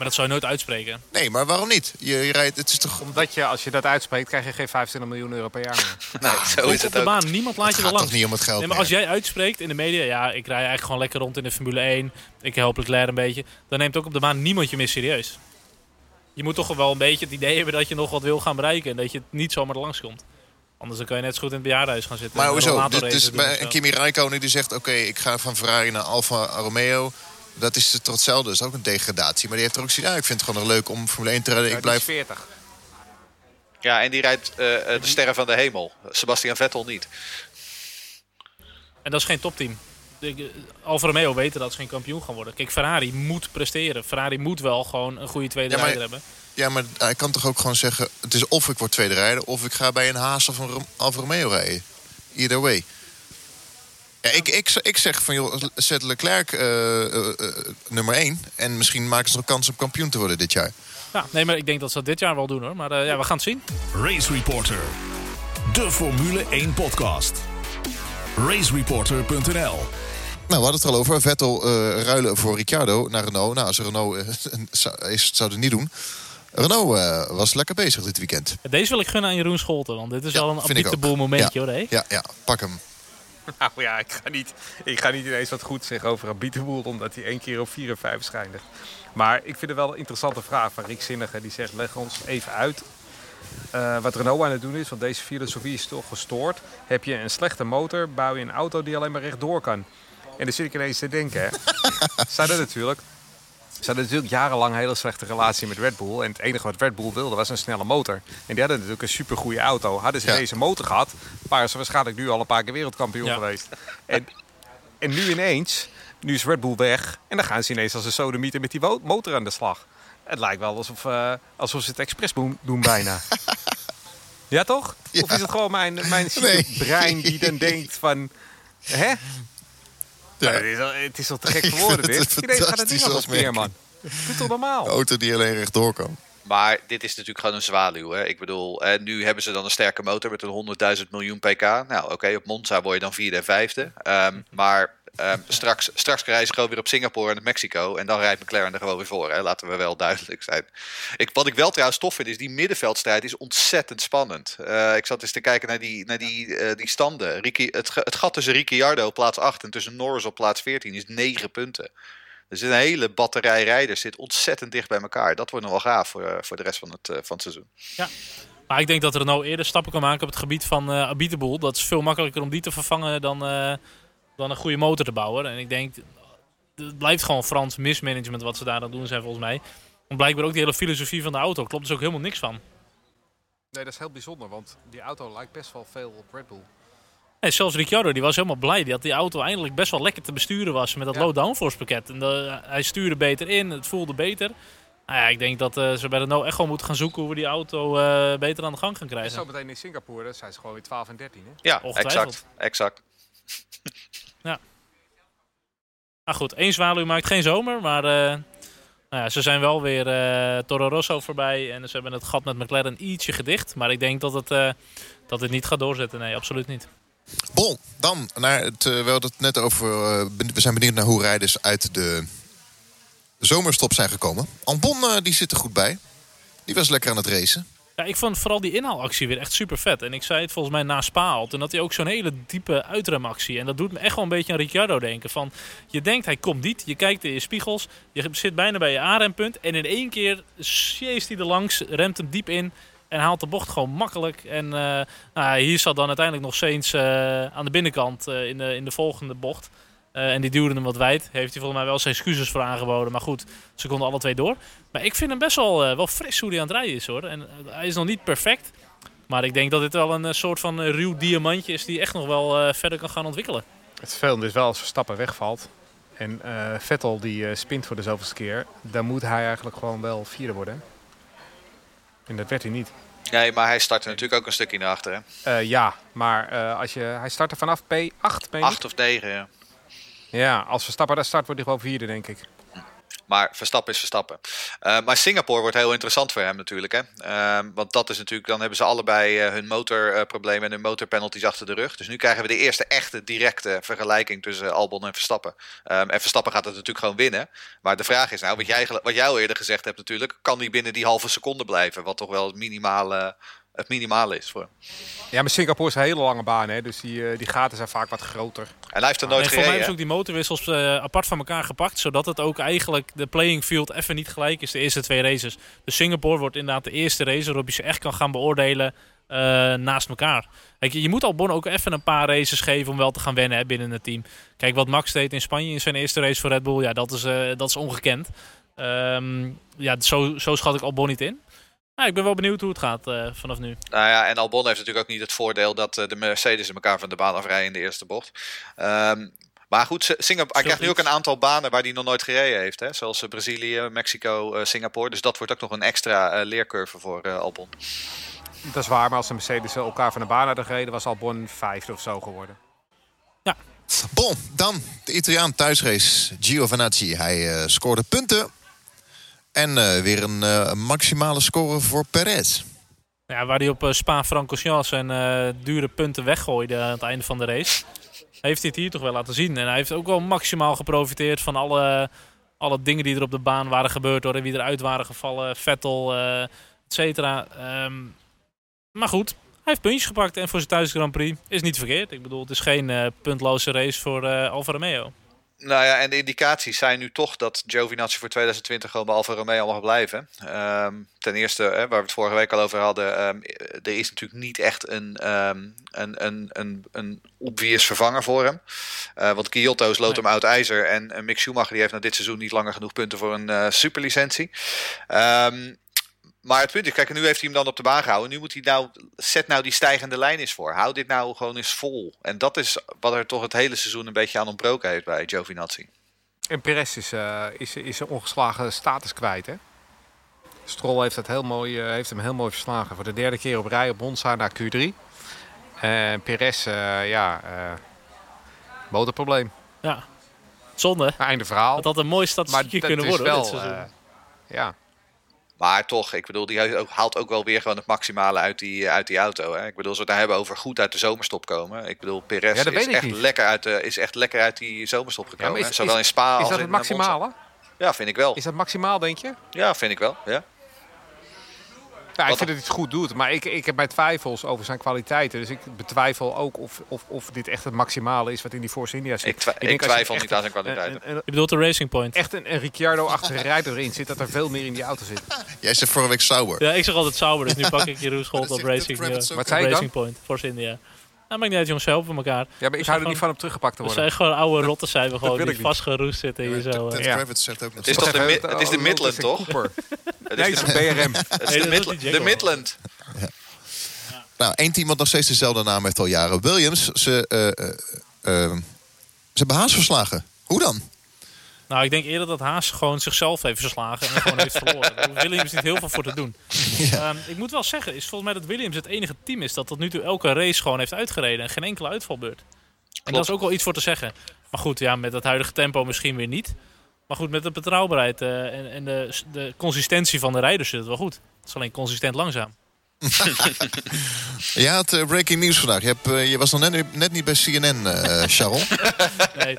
Maar dat zou je nooit uitspreken. Nee, maar waarom niet? Je, je rijdt, het is toch... Omdat je, als je dat uitspreekt, krijg je geen 25 miljoen euro per jaar meer. nou, zo is het op de baan. Niemand laat je er langs. toch niet om het geld nee, maar als jij uitspreekt in de media... ja, ik rij eigenlijk gewoon lekker rond in de Formule 1. Ik help Leclerc een beetje. Dan neemt ook op de baan niemand je meer serieus. Je moet toch wel een beetje het idee hebben dat je nog wat wil gaan bereiken. En dat je het niet zomaar er langs komt. Anders dan kan je net zo goed in het bejaardenhuis gaan zitten. Maar hoezo? Dus, dus bij een Kimi Räikkönen die zegt... oké, ik ga van Ferrari naar Alfa Romeo... Dat is toch hetzelfde, dat is ook een degradatie. Maar die heeft er ook gezien, ja, ik vind het gewoon nog leuk om Formule 1 te rijden. ik blijf... 40. Ja, en die rijdt uh, de sterren van de hemel. Sebastian Vettel niet. En dat is geen topteam. Alfa Romeo weten dat ze geen kampioen gaan worden. Kijk, Ferrari moet presteren. Ferrari moet wel gewoon een goede tweede ja, rijder hebben. Ja, maar hij kan toch ook gewoon zeggen... het is of ik word tweede rijder... of ik ga bij een Haas of een Alfa Romeo rijden. Either way. Ja, ik, ik, ik zeg van, joh, zet Leclerc uh, uh, uh, nummer 1... en misschien maken ze nog kans om kampioen te worden dit jaar. Ja, nee, maar ik denk dat ze dat dit jaar wel doen, hoor. Maar ja, we gaan het zien. Race Reporter. De Formule 1 podcast. racereporter.nl nou, we hadden het er al over. Vettel ruilen voor Ricciardo naar Renault. Nou, als Renault is, zou het niet doen... Renault uh, was lekker bezig dit weekend. Deze wil ik gunnen aan Jeroen Scholten, want dit is ja, al een boel momentje ja. hoor. Ja, ja, pak hem. Nou ja, ik ga niet, ik ga niet ineens wat goed zeggen over Abiteboel, omdat hij één keer op 4 en 5 schijnt. Maar ik vind het wel een interessante vraag van Rick Zinnige. Die zegt, leg ons even uit uh, wat Renault aan het doen is, want deze filosofie is toch gestoord. Heb je een slechte motor, bouw je een auto die alleen maar rechtdoor kan. En dan zit ik ineens te denken, hè. Ze hadden natuurlijk, ze hadden natuurlijk jarenlang een hele slechte relatie met Red Bull. En het enige wat Red Bull wilde was een snelle motor. En die hadden natuurlijk een supergoeie auto. Hadden ze deze motor gehad, waren ze waarschijnlijk nu al een paar keer wereldkampioen geweest. En, en nu ineens, nu is Red Bull weg. En dan gaan ze ineens als een sodemieter met die motor aan de slag. Het lijkt wel alsof, uh, alsof ze het expres doen bijna. ja, toch? Of is het gewoon mijn, mijn brein die dan denkt van... Hè? Ja. het, is al, het is al te gek geworden dit. Iedereen gaat het ding als meer, man. Doe toch normaal? Een auto die alleen rechtdoor kan. Maar dit is natuurlijk gewoon een zwaluw. Hè? Ik bedoel, hè, nu hebben ze dan een sterke motor met een 100.000 miljoen pk. Nou, oké, op Monza word je dan vierde en vijfde. Um, maar Um, straks, straks rijden ze gewoon weer op Singapore en Mexico. En dan rijdt McLaren er gewoon weer voor. Hè? Laten we wel duidelijk zijn. Ik, wat ik wel trouwens tof vind, is die middenveldstrijd is ontzettend spannend. Uh, ik zat eens te kijken naar die, naar die, uh, die standen. Ricky, het, gat tussen Ricciardo op plaats 8 en tussen Norris op plaats 14 is 9 punten. Dus een hele batterij rijders zit ontzettend dicht bij elkaar. Dat wordt nog wel gaaf voor, uh, voor de rest van het, van het seizoen. Ja. Maar ik denk dat Renault eerder stappen kan maken op het gebied van uh, Abiteboel. Dat is veel makkelijker om die te vervangen dan, dan een goede motor te bouwen. En ik denk, het blijft gewoon Frans mismanagement wat ze daar aan doen zijn volgens mij. Want blijkbaar ook die hele filosofie van de auto klopt dus ook helemaal niks van. Nee, dat is heel bijzonder, want die auto lijkt best wel veel op Red Bull. Nee, zelfs Ricciardo die was helemaal blij dat die auto eindelijk best wel lekker te besturen was met dat low downforce pakket. En hij stuurde beter in, het voelde beter. Nou ja, ik denk dat uh, ze bij de No echt gewoon moeten gaan zoeken hoe we die auto uh, beter aan de gang gaan krijgen. zo meteen in Singapore zijn ze gewoon weer 12 en 13 hè? Ja, exact. exact. Ja. Nou goed, één zwaluw maakt geen zomer, maar uh, nou ja, ze zijn wel weer uh, Toro Rosso voorbij en ze hebben het gat met McLaren ietsje gedicht. Maar ik denk dat het, uh, dat het niet gaat doorzetten, nee, absoluut niet. Bon, dan naar het, we hadden het net over, we zijn benieuwd naar hoe rijders uit de zomerstop zijn gekomen. Albon die zit er goed bij, die was lekker aan het racen. Ja, ik vond vooral die inhaalactie weer echt super vet. En ik zei het volgens mij na Spa. Toen had hij ook zo'n hele diepe uitremactie. En dat doet me echt wel een beetje aan Ricciardo denken. Van, je denkt hij komt niet. Je kijkt in je spiegels. Je zit bijna bij je A-rempunt. En in één keer sjeest hij er langs. Remt hem diep in. En haalt de bocht gewoon makkelijk. En uh, nou, hier zat dan uiteindelijk nog Sainz uh, aan de binnenkant uh, in, de, in de volgende bocht. Uh, en die duwde hem wat wijd. Heeft hij volgens mij wel zijn excuses voor aangeboden. Maar goed, ze konden alle twee door. Maar ik vind hem best wel, uh, wel fris hoe hij aan het rijden is hoor. En uh, hij is nog niet perfect. Maar ik denk dat dit wel een soort van ruw diamantje is die echt nog wel verder kan gaan ontwikkelen. Het vervelende is wel als Verstappen wegvalt. En Vettel die spint voor de zoveelste keer. Dan moet hij eigenlijk gewoon wel vierde worden. En dat werd hij niet. Nee, maar hij startte natuurlijk ook een stukje naar achter. ja, maar als je, hij startte vanaf P8. 8 of 9, ja. Ja, als Verstappen daar start, wordt hij gewoon vierde, denk ik. Maar Verstappen is Verstappen. Uh, maar Singapore wordt heel interessant voor hem natuurlijk. Hè? Uh, want dat is natuurlijk, dan hebben ze allebei uh, hun motorproblemen en hun motorpenalties achter de rug. Dus nu krijgen we de eerste echte directe vergelijking tussen Albon en Verstappen. Um, en Verstappen gaat het natuurlijk gewoon winnen. Maar de vraag is nou, wat jij, wat jij al eerder gezegd hebt natuurlijk, kan hij binnen die halve seconde blijven? Wat toch wel het minimale het minimale is voor Ja, maar Singapore is een hele lange baan, hè? dus die, die gaten zijn vaak wat groter. En hij heeft er nooit nee, gereden. Voor mij is ook die motorwissels uh, apart van elkaar gepakt, zodat het ook eigenlijk de playing field even niet gelijk is, de eerste twee races. Dus Singapore wordt inderdaad de eerste race waarop je ze echt kan gaan beoordelen uh, naast elkaar. Kijk, je moet Albon ook even een paar races geven om wel te gaan wennen hè, binnen het team. Kijk, wat Max deed in Spanje in zijn eerste race voor Red Bull, ja, dat is, uh, dat is ongekend. Um, ja, zo, zo schat ik Albon niet in. Ja, ik ben wel benieuwd hoe het gaat uh, vanaf nu. Nou ja, en Albon heeft natuurlijk ook niet het voordeel dat uh, de Mercedes elkaar van de baan afrijden in de eerste bocht. Um, maar goed, Singapore, hij krijgt nu ook een aantal banen waar hij nog nooit gereden heeft. Hè? Zoals Brazilië, Mexico, uh, Singapore. Dus dat wordt ook nog een extra leercurve voor Albon. Dat is waar, maar als de Mercedes elkaar van de baan hadden gereden, was Albon vijfde of zo geworden. Ja. Bon, dan de Italiaan thuisrace Giovinazzi. Hij scoorde punten en uh, weer een uh, maximale score voor Perez. Ja, waar hij op uh, Spa-Francorchamps zijn dure punten weggooide aan het einde van de race. Heeft hij het hier toch wel laten zien. En hij heeft ook wel maximaal geprofiteerd van alle, alle dingen die er op de baan waren gebeurd. Door wie eruit waren gevallen. Vettel, et cetera. Um, maar goed, hij heeft puntjes gepakt. En voor zijn thuis Grand Prix is niet verkeerd. Ik bedoel, het is geen puntloze race voor Alfa Romeo. Nou ja, en de indicaties zijn nu toch dat Giovinazzi voor 2020 gewoon bij Alfa Romeo mag blijven. Ehm, ten eerste, hè, waar we het vorige week al over hadden, ehm, er is natuurlijk niet echt een, um, een, een, een, een obvious vervanger voor hem. Uh, want Giotto loopt hem oud ijzer en Mick Schumacher die heeft na dit seizoen niet langer genoeg punten voor een uh, superlicentie. Maar het punt is, kijk, nu heeft hij hem dan op de baan gehouden. Nu moet hij nou, zet nou die stijgende lijn eens voor. Hou dit nou gewoon eens vol. En dat is wat er toch het hele seizoen een beetje aan ontbroken heeft bij Giovinazzi. En Perez is, uh, is, is een ongeslagen status kwijt, hè? Stroll heeft, dat heel mooi, uh, heeft hem heel mooi verslagen. Voor de derde keer op rij op Monza naar Q3. En Perez, uh, ja, motorprobleem. Ja, zonde. Einde verhaal. Dat had een mooi statistiekje kunnen worden wel, dit seizoen. ja. Maar toch, ik bedoel, die haalt ook wel weer gewoon het maximale uit die, uit die auto. Hè? Ik bedoel, als we het hebben over goed uit de zomerstop komen. Ik bedoel, Perez ja, is, echt lekker uit de, is echt lekker uit die zomerstop gekomen. Ja, is, Zowel in Spa is als dat het in maximale? Ja, vind ik wel. Is dat maximaal, denk je? Ja, vind ik wel. Ja. Ja, ik vind dat hij het goed doet, maar ik, ik heb mijn twijfels over zijn kwaliteiten. Dus ik betwijfel ook of, of, of dit echt het maximale is wat in die Force India zit. Ik, twi ik, ik twijfel niet aan zijn kwaliteiten. je bedoelt de Racing Point? Echt een, een Ricciardo-achtige rijder erin zit, dat er veel meer in die auto zit. Jij zegt vorige week Sauber. Ja, ik zeg altijd Sauber, dus nu pak ik Jeroen Scholt op Racing, uh, Wat zei Racing Point, Force India. Nou, maakt niet uit, jongens, helpen elkaar. Ja, maar ik hou er niet van om teruggepakt te We worden. zijn gewoon oude rotten, zijn we gewoon die vastgeroest zitten hier zo. Ted. Kravitz zegt ook nog Het is toch de, mi- het is de Midland, toch? Het Nee, is het de, is een BRM. het is Nee, de, dat. Midland. Nou, één team wat nog steeds dezelfde naam heeft al jaren. Williams, ze, eh, eh, eh, ze hebben Haas verslagen. Hoe dan? Nou, ik denk eerder dat Haas gewoon zichzelf heeft verslagen en gewoon heeft verloren. Daar hoeft Williams niet heel veel voor te doen. Ehm, ik moet wel zeggen, is volgens mij dat Williams het enige team is dat tot nu toe elke race gewoon heeft uitgereden en geen enkele uitvalbeurt. En dat is ook wel iets voor te zeggen. Maar goed, ja, met het huidige tempo misschien weer niet. Maar goed, met de betrouwbaarheid eh, en, en de, de consistentie van de rijders zit het wel goed. Het is alleen consistent langzaam. Je had eh, breaking news vandaag. Je, hebt, eh, je was nog net, net niet bij CNN, Sharon. Nee.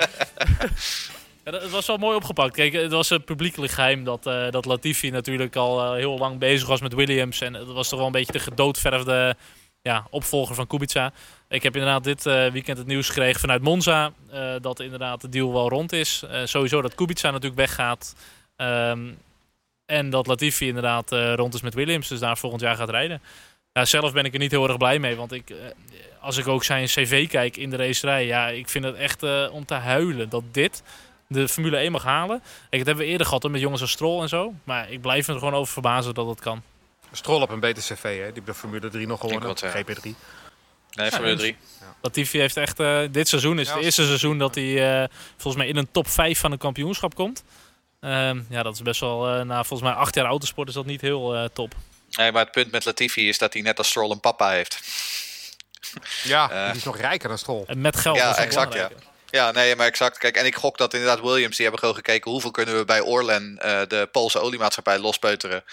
Ja, dat- het was wel mooi opgepakt. Kijk, het was een publiekelijk geheim dat, eh, dat Latifi natuurlijk al eh, heel lang bezig was met Williams. En het was toch wel een beetje de gedoodverfde ja, opvolger van Kubica. Ik heb inderdaad dit eh, weekend het nieuws gekregen vanuit Monza. eh, dat inderdaad de deal wel rond is. Eh, sowieso dat Kubica natuurlijk weggaat. Ehm, en dat Latifi inderdaad eh, rond is met Williams. Dus daar volgend jaar gaat rijden. Ja, zelf ben ik er niet heel erg blij mee. Want ik, eh, als ik ook zijn cv kijk in de racerij. Ja, ik vind het echt eh, om te huilen dat dit de Formule 1 mag halen. Kijk, dat hebben we eerder gehad hoor, met jongens als Stroll en zo. Maar ik blijf me er gewoon over verbazen dat het kan. Stroll op een beter cv, hè? Die heeft de Formule 3 nog gewonnen. wat, ja. GP3. Nee, Formule 3. Latifi heeft echt... eh, dit seizoen is Ja, het eerste seizoen dat hij eh, volgens mij in een top 5 van een kampioenschap komt. Ehm, ja, dat is best wel... eh, na volgens mij acht jaar autosport is dat niet heel eh, top. Nee, maar het punt met Latifi is dat hij net als Stroll een papa heeft. Ja, die is nog rijker dan Stroll. En met geld. Ja, dat exact, belangrijker. Ja, nee, maar exact. Kijk, en ik gok dat inderdaad Williams, die hebben gewoon gekeken hoeveel kunnen we bij Orlen, eh, de Poolse oliemaatschappij, lospeuteren.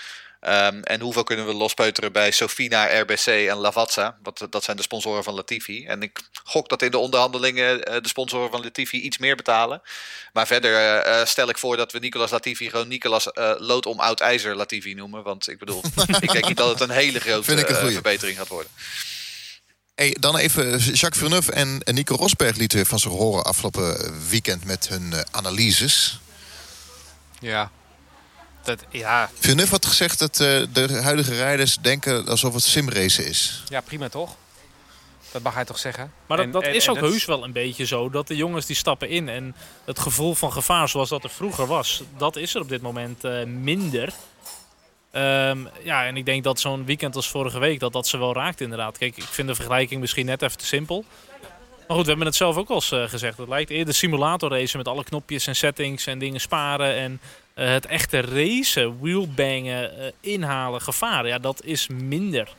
Ehm, en hoeveel kunnen we lospeuteren bij Sofina, RBC en Lavazza. Dat, dat zijn de sponsoren van Latifi. En ik gok dat in de onderhandelingen eh, de sponsoren van Latifi iets meer betalen. Maar verder eh, stel ik voor dat we Nicolas Latifi gewoon Nicolas eh Lood om oud ijzer Latifi noemen. Want ik bedoel, ik denk niet dat het een hele grote verbetering gaat worden. Hey, dan even Jacques Villeneuve en Nico Rosberg lieten weer van zich horen afgelopen weekend met hun eh, analyses. Ja. Dat, ja, Villeneuve had gezegd dat eh, de huidige rijders denken alsof het simracen is. ja, prima toch? Dat mag hij toch zeggen? Maar dat, En- dat en- is en ook heus wel een beetje zo. Dat de jongens die stappen in. En het gevoel van gevaar zoals dat er vroeger was. Dat is er op dit moment eh, minder. Ehm, ja, en ik denk dat zo'n weekend als vorige week. Dat dat ze wel raakt inderdaad. Kijk, ik vind de vergelijking misschien net even te simpel. Maar goed, we hebben het zelf ook al eens eh, gezegd. Het lijkt eerder simulator racen met alle knopjes en settings en dingen sparen. En eh, het echte racen, wheelbangen, eh, inhalen, gevaar. Ja, dat is minder.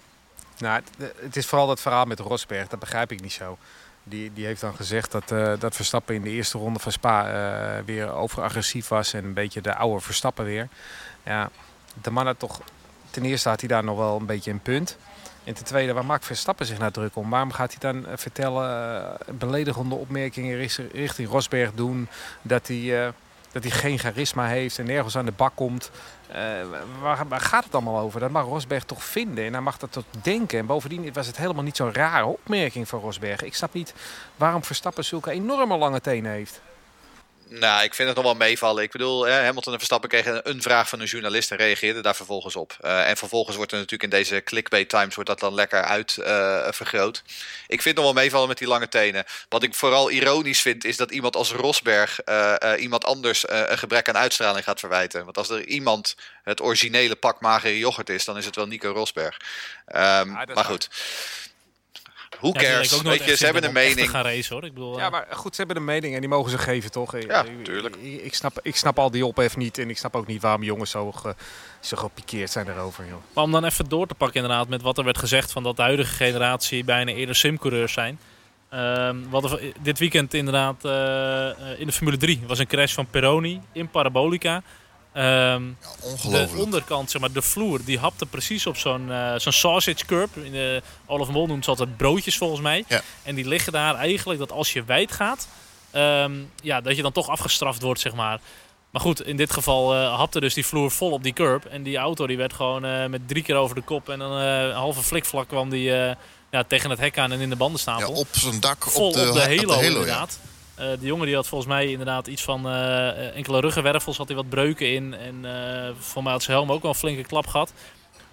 Nou, het, is vooral dat verhaal met Rosberg, dat begrijp ik niet zo. Die, die heeft dan gezegd dat, dat Verstappen in de eerste ronde van Spa weer overagressief was en een beetje de oude Verstappen weer. Ja, de man had toch, ten eerste had hij daar nog wel een beetje een punt. En ten tweede, waar maakt Verstappen zich nou druk om? Waarom gaat hij dan eh, vertellen, eh, beledigende opmerkingen richt- richting Rosberg doen, dat hij, eh, dat hij geen charisma heeft en nergens aan de bak komt? Waar, waar gaat het allemaal over? Dat mag Rosberg toch vinden en hij mag dat toch denken. En bovendien was het helemaal niet zo'n rare opmerking van Rosberg. Ik snap niet waarom Verstappen zulke enorme lange tenen heeft. Nou, ik vind het nog wel meevallen. Ik bedoel, hè, Hamilton en Verstappen kregen een vraag van een journalist en reageerden daar vervolgens op. Uh, en vervolgens wordt er natuurlijk in deze clickbait times wordt dat dan lekker uit uh, vergroot. Ik vind het nog wel meevallen met die lange tenen. Wat ik vooral ironisch vind, is dat iemand als Rosberg uh, iemand anders een gebrek aan uitstraling gaat verwijten. Want als er iemand het originele pak magere yoghurt is, dan is het wel Nico Rosberg. Um, ja, maar goed. Hoe cares? Ja, Weet je, ze hebben een mening. Gaan racen, hoor. Ik bedoel, ja, maar goed, ze hebben een mening en die mogen ze geven, toch? Ja, tuurlijk. Ik, ik, snap, ik snap al die ophef niet en ik snap ook niet waarom jongens zo, ge, zo gepikeerd zijn erover. Joh. Maar om dan even door te pakken inderdaad met wat er werd gezegd van dat de huidige generatie bijna eerder simcoureurs zijn. Um, wat er, dit weekend inderdaad uh, in de Formule 3 was een crash van Peroni in Parabolica. Um, ja, de onderkant, zeg maar, de vloer, die hapte precies op zo'n uh, zo'n sausage curb. In de, Olaf Mol noemt ze altijd broodjes volgens mij. Ja. En die liggen daar eigenlijk dat als je wijd gaat, um, ja, dat je dan toch afgestraft wordt, zeg maar. Maar goed, in dit geval uh, hapte dus die vloer vol op die curb. En die auto die werd gewoon uh, met drie keer over de kop. En dan een halve flikvlak kwam die ja, tegen het hek aan en in de bandenstapel. Ja, op zijn dak, vol op de, op de halo, op de halo inderdaad. Uh, de jongen die had volgens mij inderdaad iets van uh, enkele ruggenwervels, had hij wat breuken in. En uh, voor mij had zijn helm ook wel een flinke klap gehad.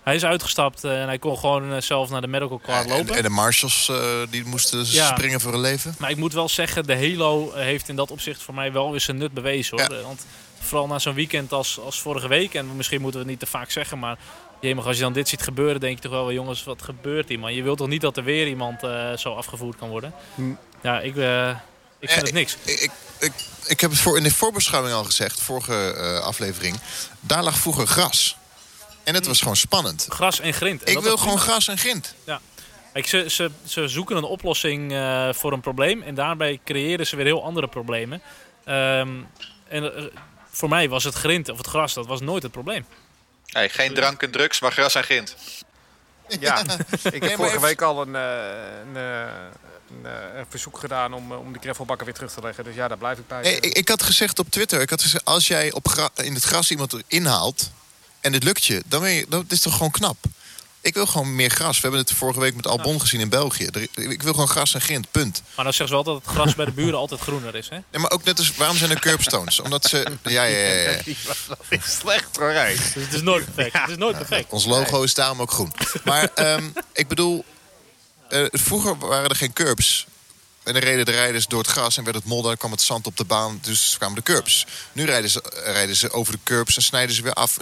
Hij is uitgestapt en hij kon gewoon zelf naar de medical car lopen. En, en de marshals die moesten ja. springen voor hun leven. Maar ik moet wel zeggen, de Halo heeft in dat opzicht voor mij wel weer zijn nut bewezen. Hoor. Ja. Want vooral na zo'n weekend als, als vorige week, en misschien moeten we het niet te vaak zeggen, maar jemig, als je dan dit ziet gebeuren, denk je toch wel, wel jongens, wat gebeurt hier man? Je wilt toch niet dat er weer iemand zo afgevoerd kan worden? Hm. Ja, ik... Ik vind het niks. Ik, ik, ik, ik, heb het voor in de voorbeschouwing al gezegd, vorige uh, aflevering. Daar lag vroeger gras. En het was gewoon spannend. Gras en grind. En ik wil gewoon gras en grind. Ja. Kijk, ze, ze, ze zoeken een oplossing uh, voor een probleem. En daarbij creëren ze weer heel andere problemen. Um, en uh, voor mij was het grind of het gras, dat was nooit het probleem. Hey, geen drank en drugs, maar gras en grind. Ja, ik heb vorige week al een, een, een, een, verzoek gedaan om, om de gravelbakken weer terug te leggen. Dus ja, daar blijf ik bij. ik, ik, had gezegd op Twitter, ik had gezegd, als jij op in het gras iemand inhaalt en het lukt je, dan ben je, dat is toch gewoon knap. Ik wil gewoon meer gras. We hebben het vorige week met Albon gezien in België. Ik wil gewoon gras en grind, punt. Maar dan zeggen ze wel dat het gras bij de buren altijd groener is, hè? Ja, maar ook net als, waarom zijn er curbstones? Omdat ze... Ja, ja, ja. ja. Dat is slecht hoor, dus het is nooit perfect. Het is nooit perfect. Ons logo is daarom ook groen. Maar um, ik bedoel, uh, vroeger waren er geen curbs. En dan reden de rijders door het gras en werd het modder, kwam het zand op de baan, dus kwamen de curbs. Nu rijden ze, rijden ze over de curbs en snijden ze weer af.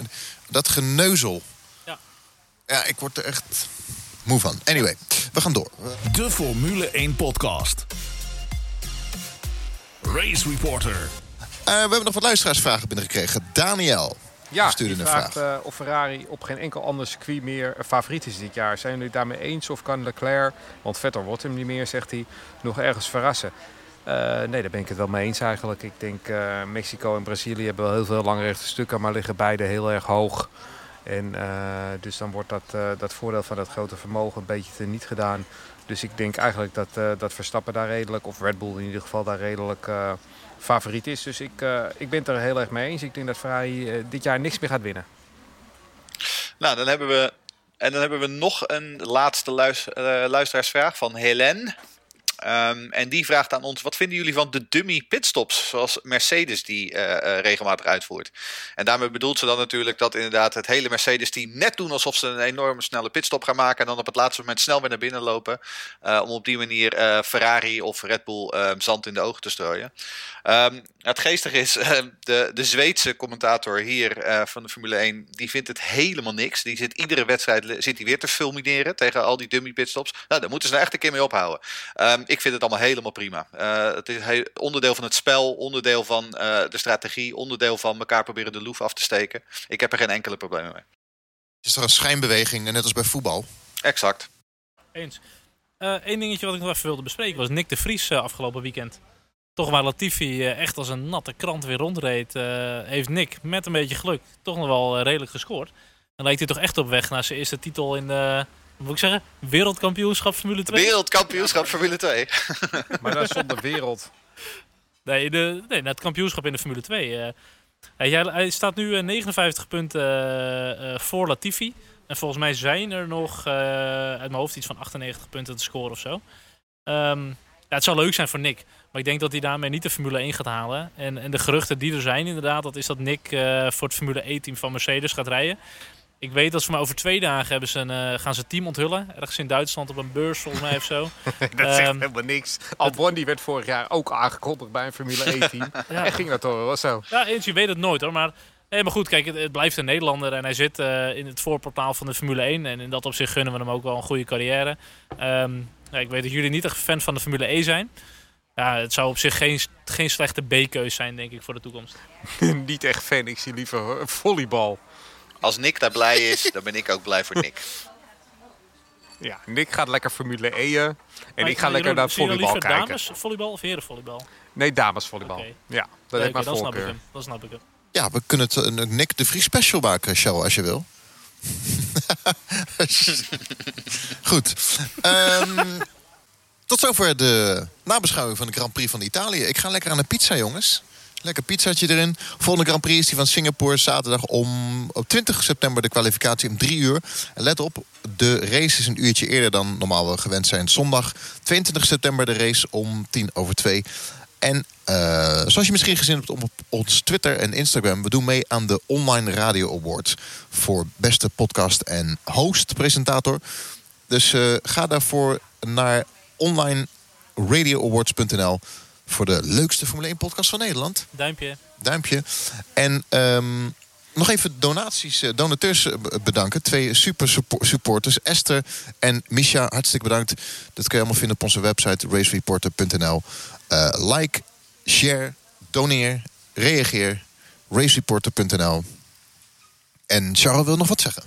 Dat geneuzel. Ja. Ik word er echt moe van. Anyway, we gaan door. De Formule 1 podcast. Race Reporter. Uh, we hebben nog wat luisteraarsvragen binnengekregen. Daniel. Ja, die vraagt uh, of Ferrari op geen enkel ander circuit meer favoriet is dit jaar. Zijn jullie daarmee eens of kan Leclerc, want Vettel wordt hem niet meer, zegt hij, nog ergens verrassen? Uh, nee, daar ben ik het wel mee eens eigenlijk. Ik denk uh, Mexico en Brazilië hebben wel heel veel lange rechte stukken, maar liggen beide heel erg hoog. En uh, dus dan wordt dat, dat voordeel van dat grote vermogen een beetje niet gedaan. Dus ik denk eigenlijk dat, dat Verstappen daar redelijk, of Red Bull in ieder geval daar redelijk favoriet is. Dus ik, ik ben het er heel erg mee eens. Ik denk dat Ferrari dit jaar niks meer gaat winnen. Nou, dan hebben we, en dan hebben we nog een laatste luister, luisteraarsvraag van Helen. Um, en die vraagt aan ons: wat vinden jullie van de dummy pitstops, zoals Mercedes die uh, uh, regelmatig uitvoert? En daarmee bedoelt ze dan natuurlijk dat inderdaad het hele Mercedes-team net doen alsof ze een enorme snelle pitstop gaan maken. En dan op het laatste moment snel weer naar binnen lopen. Uh, om op die manier Ferrari of Red Bull zand in de ogen te strooien. Um, het geestige is, de, de Zweedse commentator hier van de Formule 1, die vindt het helemaal niks. Die zit iedere wedstrijd zit hij weer te fulmineren tegen al die dummy pitstops. Nou, daar moeten ze nou echt een keer mee ophouden. Um, ik vind het allemaal helemaal prima. Uh, het is onderdeel van het spel, onderdeel van uh, de strategie, onderdeel van elkaar proberen de loef af te steken. Ik heb er geen enkele problemen mee. Het is toch een schijnbeweging, net als bij voetbal? Exact. Eens. Eén uh, dingetje wat ik nog even wilde bespreken was Nick de Vries afgelopen weekend. Toch waar Latifi echt als een natte krant weer rondreed, heeft Nick met een beetje geluk toch nog wel redelijk gescoord. Dan lijkt hij toch echt op weg naar zijn eerste titel in de moet ik zeggen? Wereldkampioenschap Formule 2? Wereldkampioenschap Formule 2. maar dat is zonder wereld. Nee, de, nee, het kampioenschap in de Formule 2. Uh, hij, hij, staat nu 59 eh, punten uh, voor Latifi. En volgens mij zijn er nog uit mijn hoofd iets van 98 punten te scoren of zo. Um, ja, het zou leuk zijn voor Nick. Maar ik denk dat hij daarmee niet de Formule 1 gaat halen. En, en de geruchten die er zijn inderdaad, dat is dat Nick eh, voor het Formule E-team van Mercedes gaat rijden. Ik weet dat ze maar over twee dagen hebben ze een, eh, gaan ze het team onthullen. Ergens in Duitsland op een beurs volgens mij of zo. dat zegt Ehm, helemaal niks. Albon die werd vorig jaar ook aangekondigd bij een Formule 1-team. Ja. En ging dat toch wel zo. Ja, eens, je weet het nooit hoor. Maar, nee, maar goed, kijk, het, het blijft een Nederlander en hij zit eh, in het voorportaal van de Formule 1. En in dat opzicht gunnen we hem ook wel een goede carrière. Ehm, ja, ik weet dat jullie niet echt fan van de Formule E zijn. Ja, het zou op zich geen, geen slechte B-keus zijn, denk ik, voor de toekomst. Niet echt fan, ik zie liever volleybal. Als Nick daar blij is, dan ben ik ook blij voor Nick. Ja, Nick gaat lekker Formule E'en. En Maar ik ga lekker naar zie je dan volleybal kijken. dames volleybal of herenvolleybal? Nee, damesvolleybal. Oké. Ja, dat heeft oké, mijn dan snap ik. Dan snap ik hem. Ja, we kunnen het een Nick de Vries special maken, Shell, als je wil. Goed. Ehm, tot zover de nabeschouwing van de Grand Prix van Italië. Ik ga lekker aan de pizza, jongens. Lekker pizzaatje erin. Volgende Grand Prix is die van Singapore. Zaterdag om op 20 september de kwalificatie om 3 uur. En let op, de race is een uurtje eerder dan normaal we gewend zijn. Zondag 22 september de race om 10 over 2. En eh, zoals je misschien gezien hebt op ons Twitter en Instagram... we doen mee aan de Online Radio Awards... voor beste podcast en host-presentator. Dus eh, ga daarvoor naar onlineradioawards.nl... voor de leukste Formule 1 podcast van Nederland. Duimpje. Duimpje. En ehm, nog even donaties, eh, donateurs eh, bedanken. Twee super suppo- supporters, Esther en Misha. Hartstikke bedankt. Dat kun je allemaal vinden op onze website racereporter.nl. Eh, like, share, doneer, reageer. racereporter.nl. En Charles wil nog wat zeggen.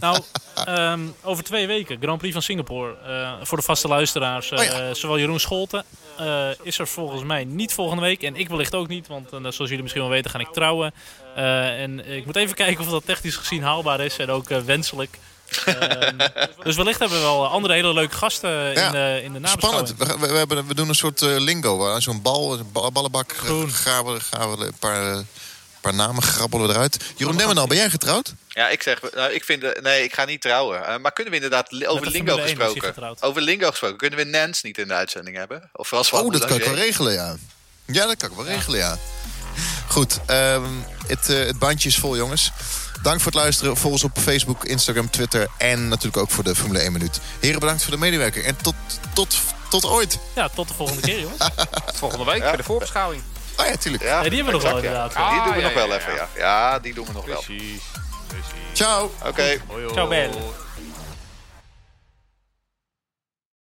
Nou, ehm, over twee weken, Grand Prix van Singapore. Eh, voor de vaste luisteraars, eh, Oh ja. zowel Jeroen Scholten eh, is er volgens mij niet volgende week. En ik wellicht ook niet, want eh, zoals jullie misschien wel weten ga ik trouwen. Eh, en ik moet even kijken of dat technisch gezien haalbaar is en ook eh, wenselijk. Ehm, dus wellicht hebben we wel andere hele leuke gasten in, de, in de. Spannend. We, we, hebben, we doen een soort eh, lingo. Zo'n bal, ballenbak. Groen. Gaan we, gaan we een paar, eh, paar namen grabbelen we eruit. Jeroen Nemmenal, ben jij getrouwd? Ja, ik zeg, nou, ik vind, nee, ik ga niet trouwen. Eh, maar kunnen we inderdaad li- over lingo Formule 1 is hij gesproken? Over lingo gesproken, kunnen we Nance niet in de uitzending hebben? Of Frans Oh, dat kan ik wel regelen, ja. Ja, dat kan ik wel regelen, ja. Goed, ehm, het, eh, het bandje is vol, jongens. Dank voor het luisteren. Volg ons op Facebook, Instagram, Twitter en natuurlijk ook voor de Formule 1 minuut. Heren, bedankt voor de medewerking en tot, tot, tot ooit. Ja, tot de volgende keer, jongens. Volgende week bij de voorbeschouwing. Oh ja, tuurlijk. Ja, die hebben we nog wel inderdaad. Die Ah, doen we ja, nog wel ja, even, ja. ja. Ja, die doen we nog wel. Precies. Precies. Ciao. Oké. Ciao, Belle.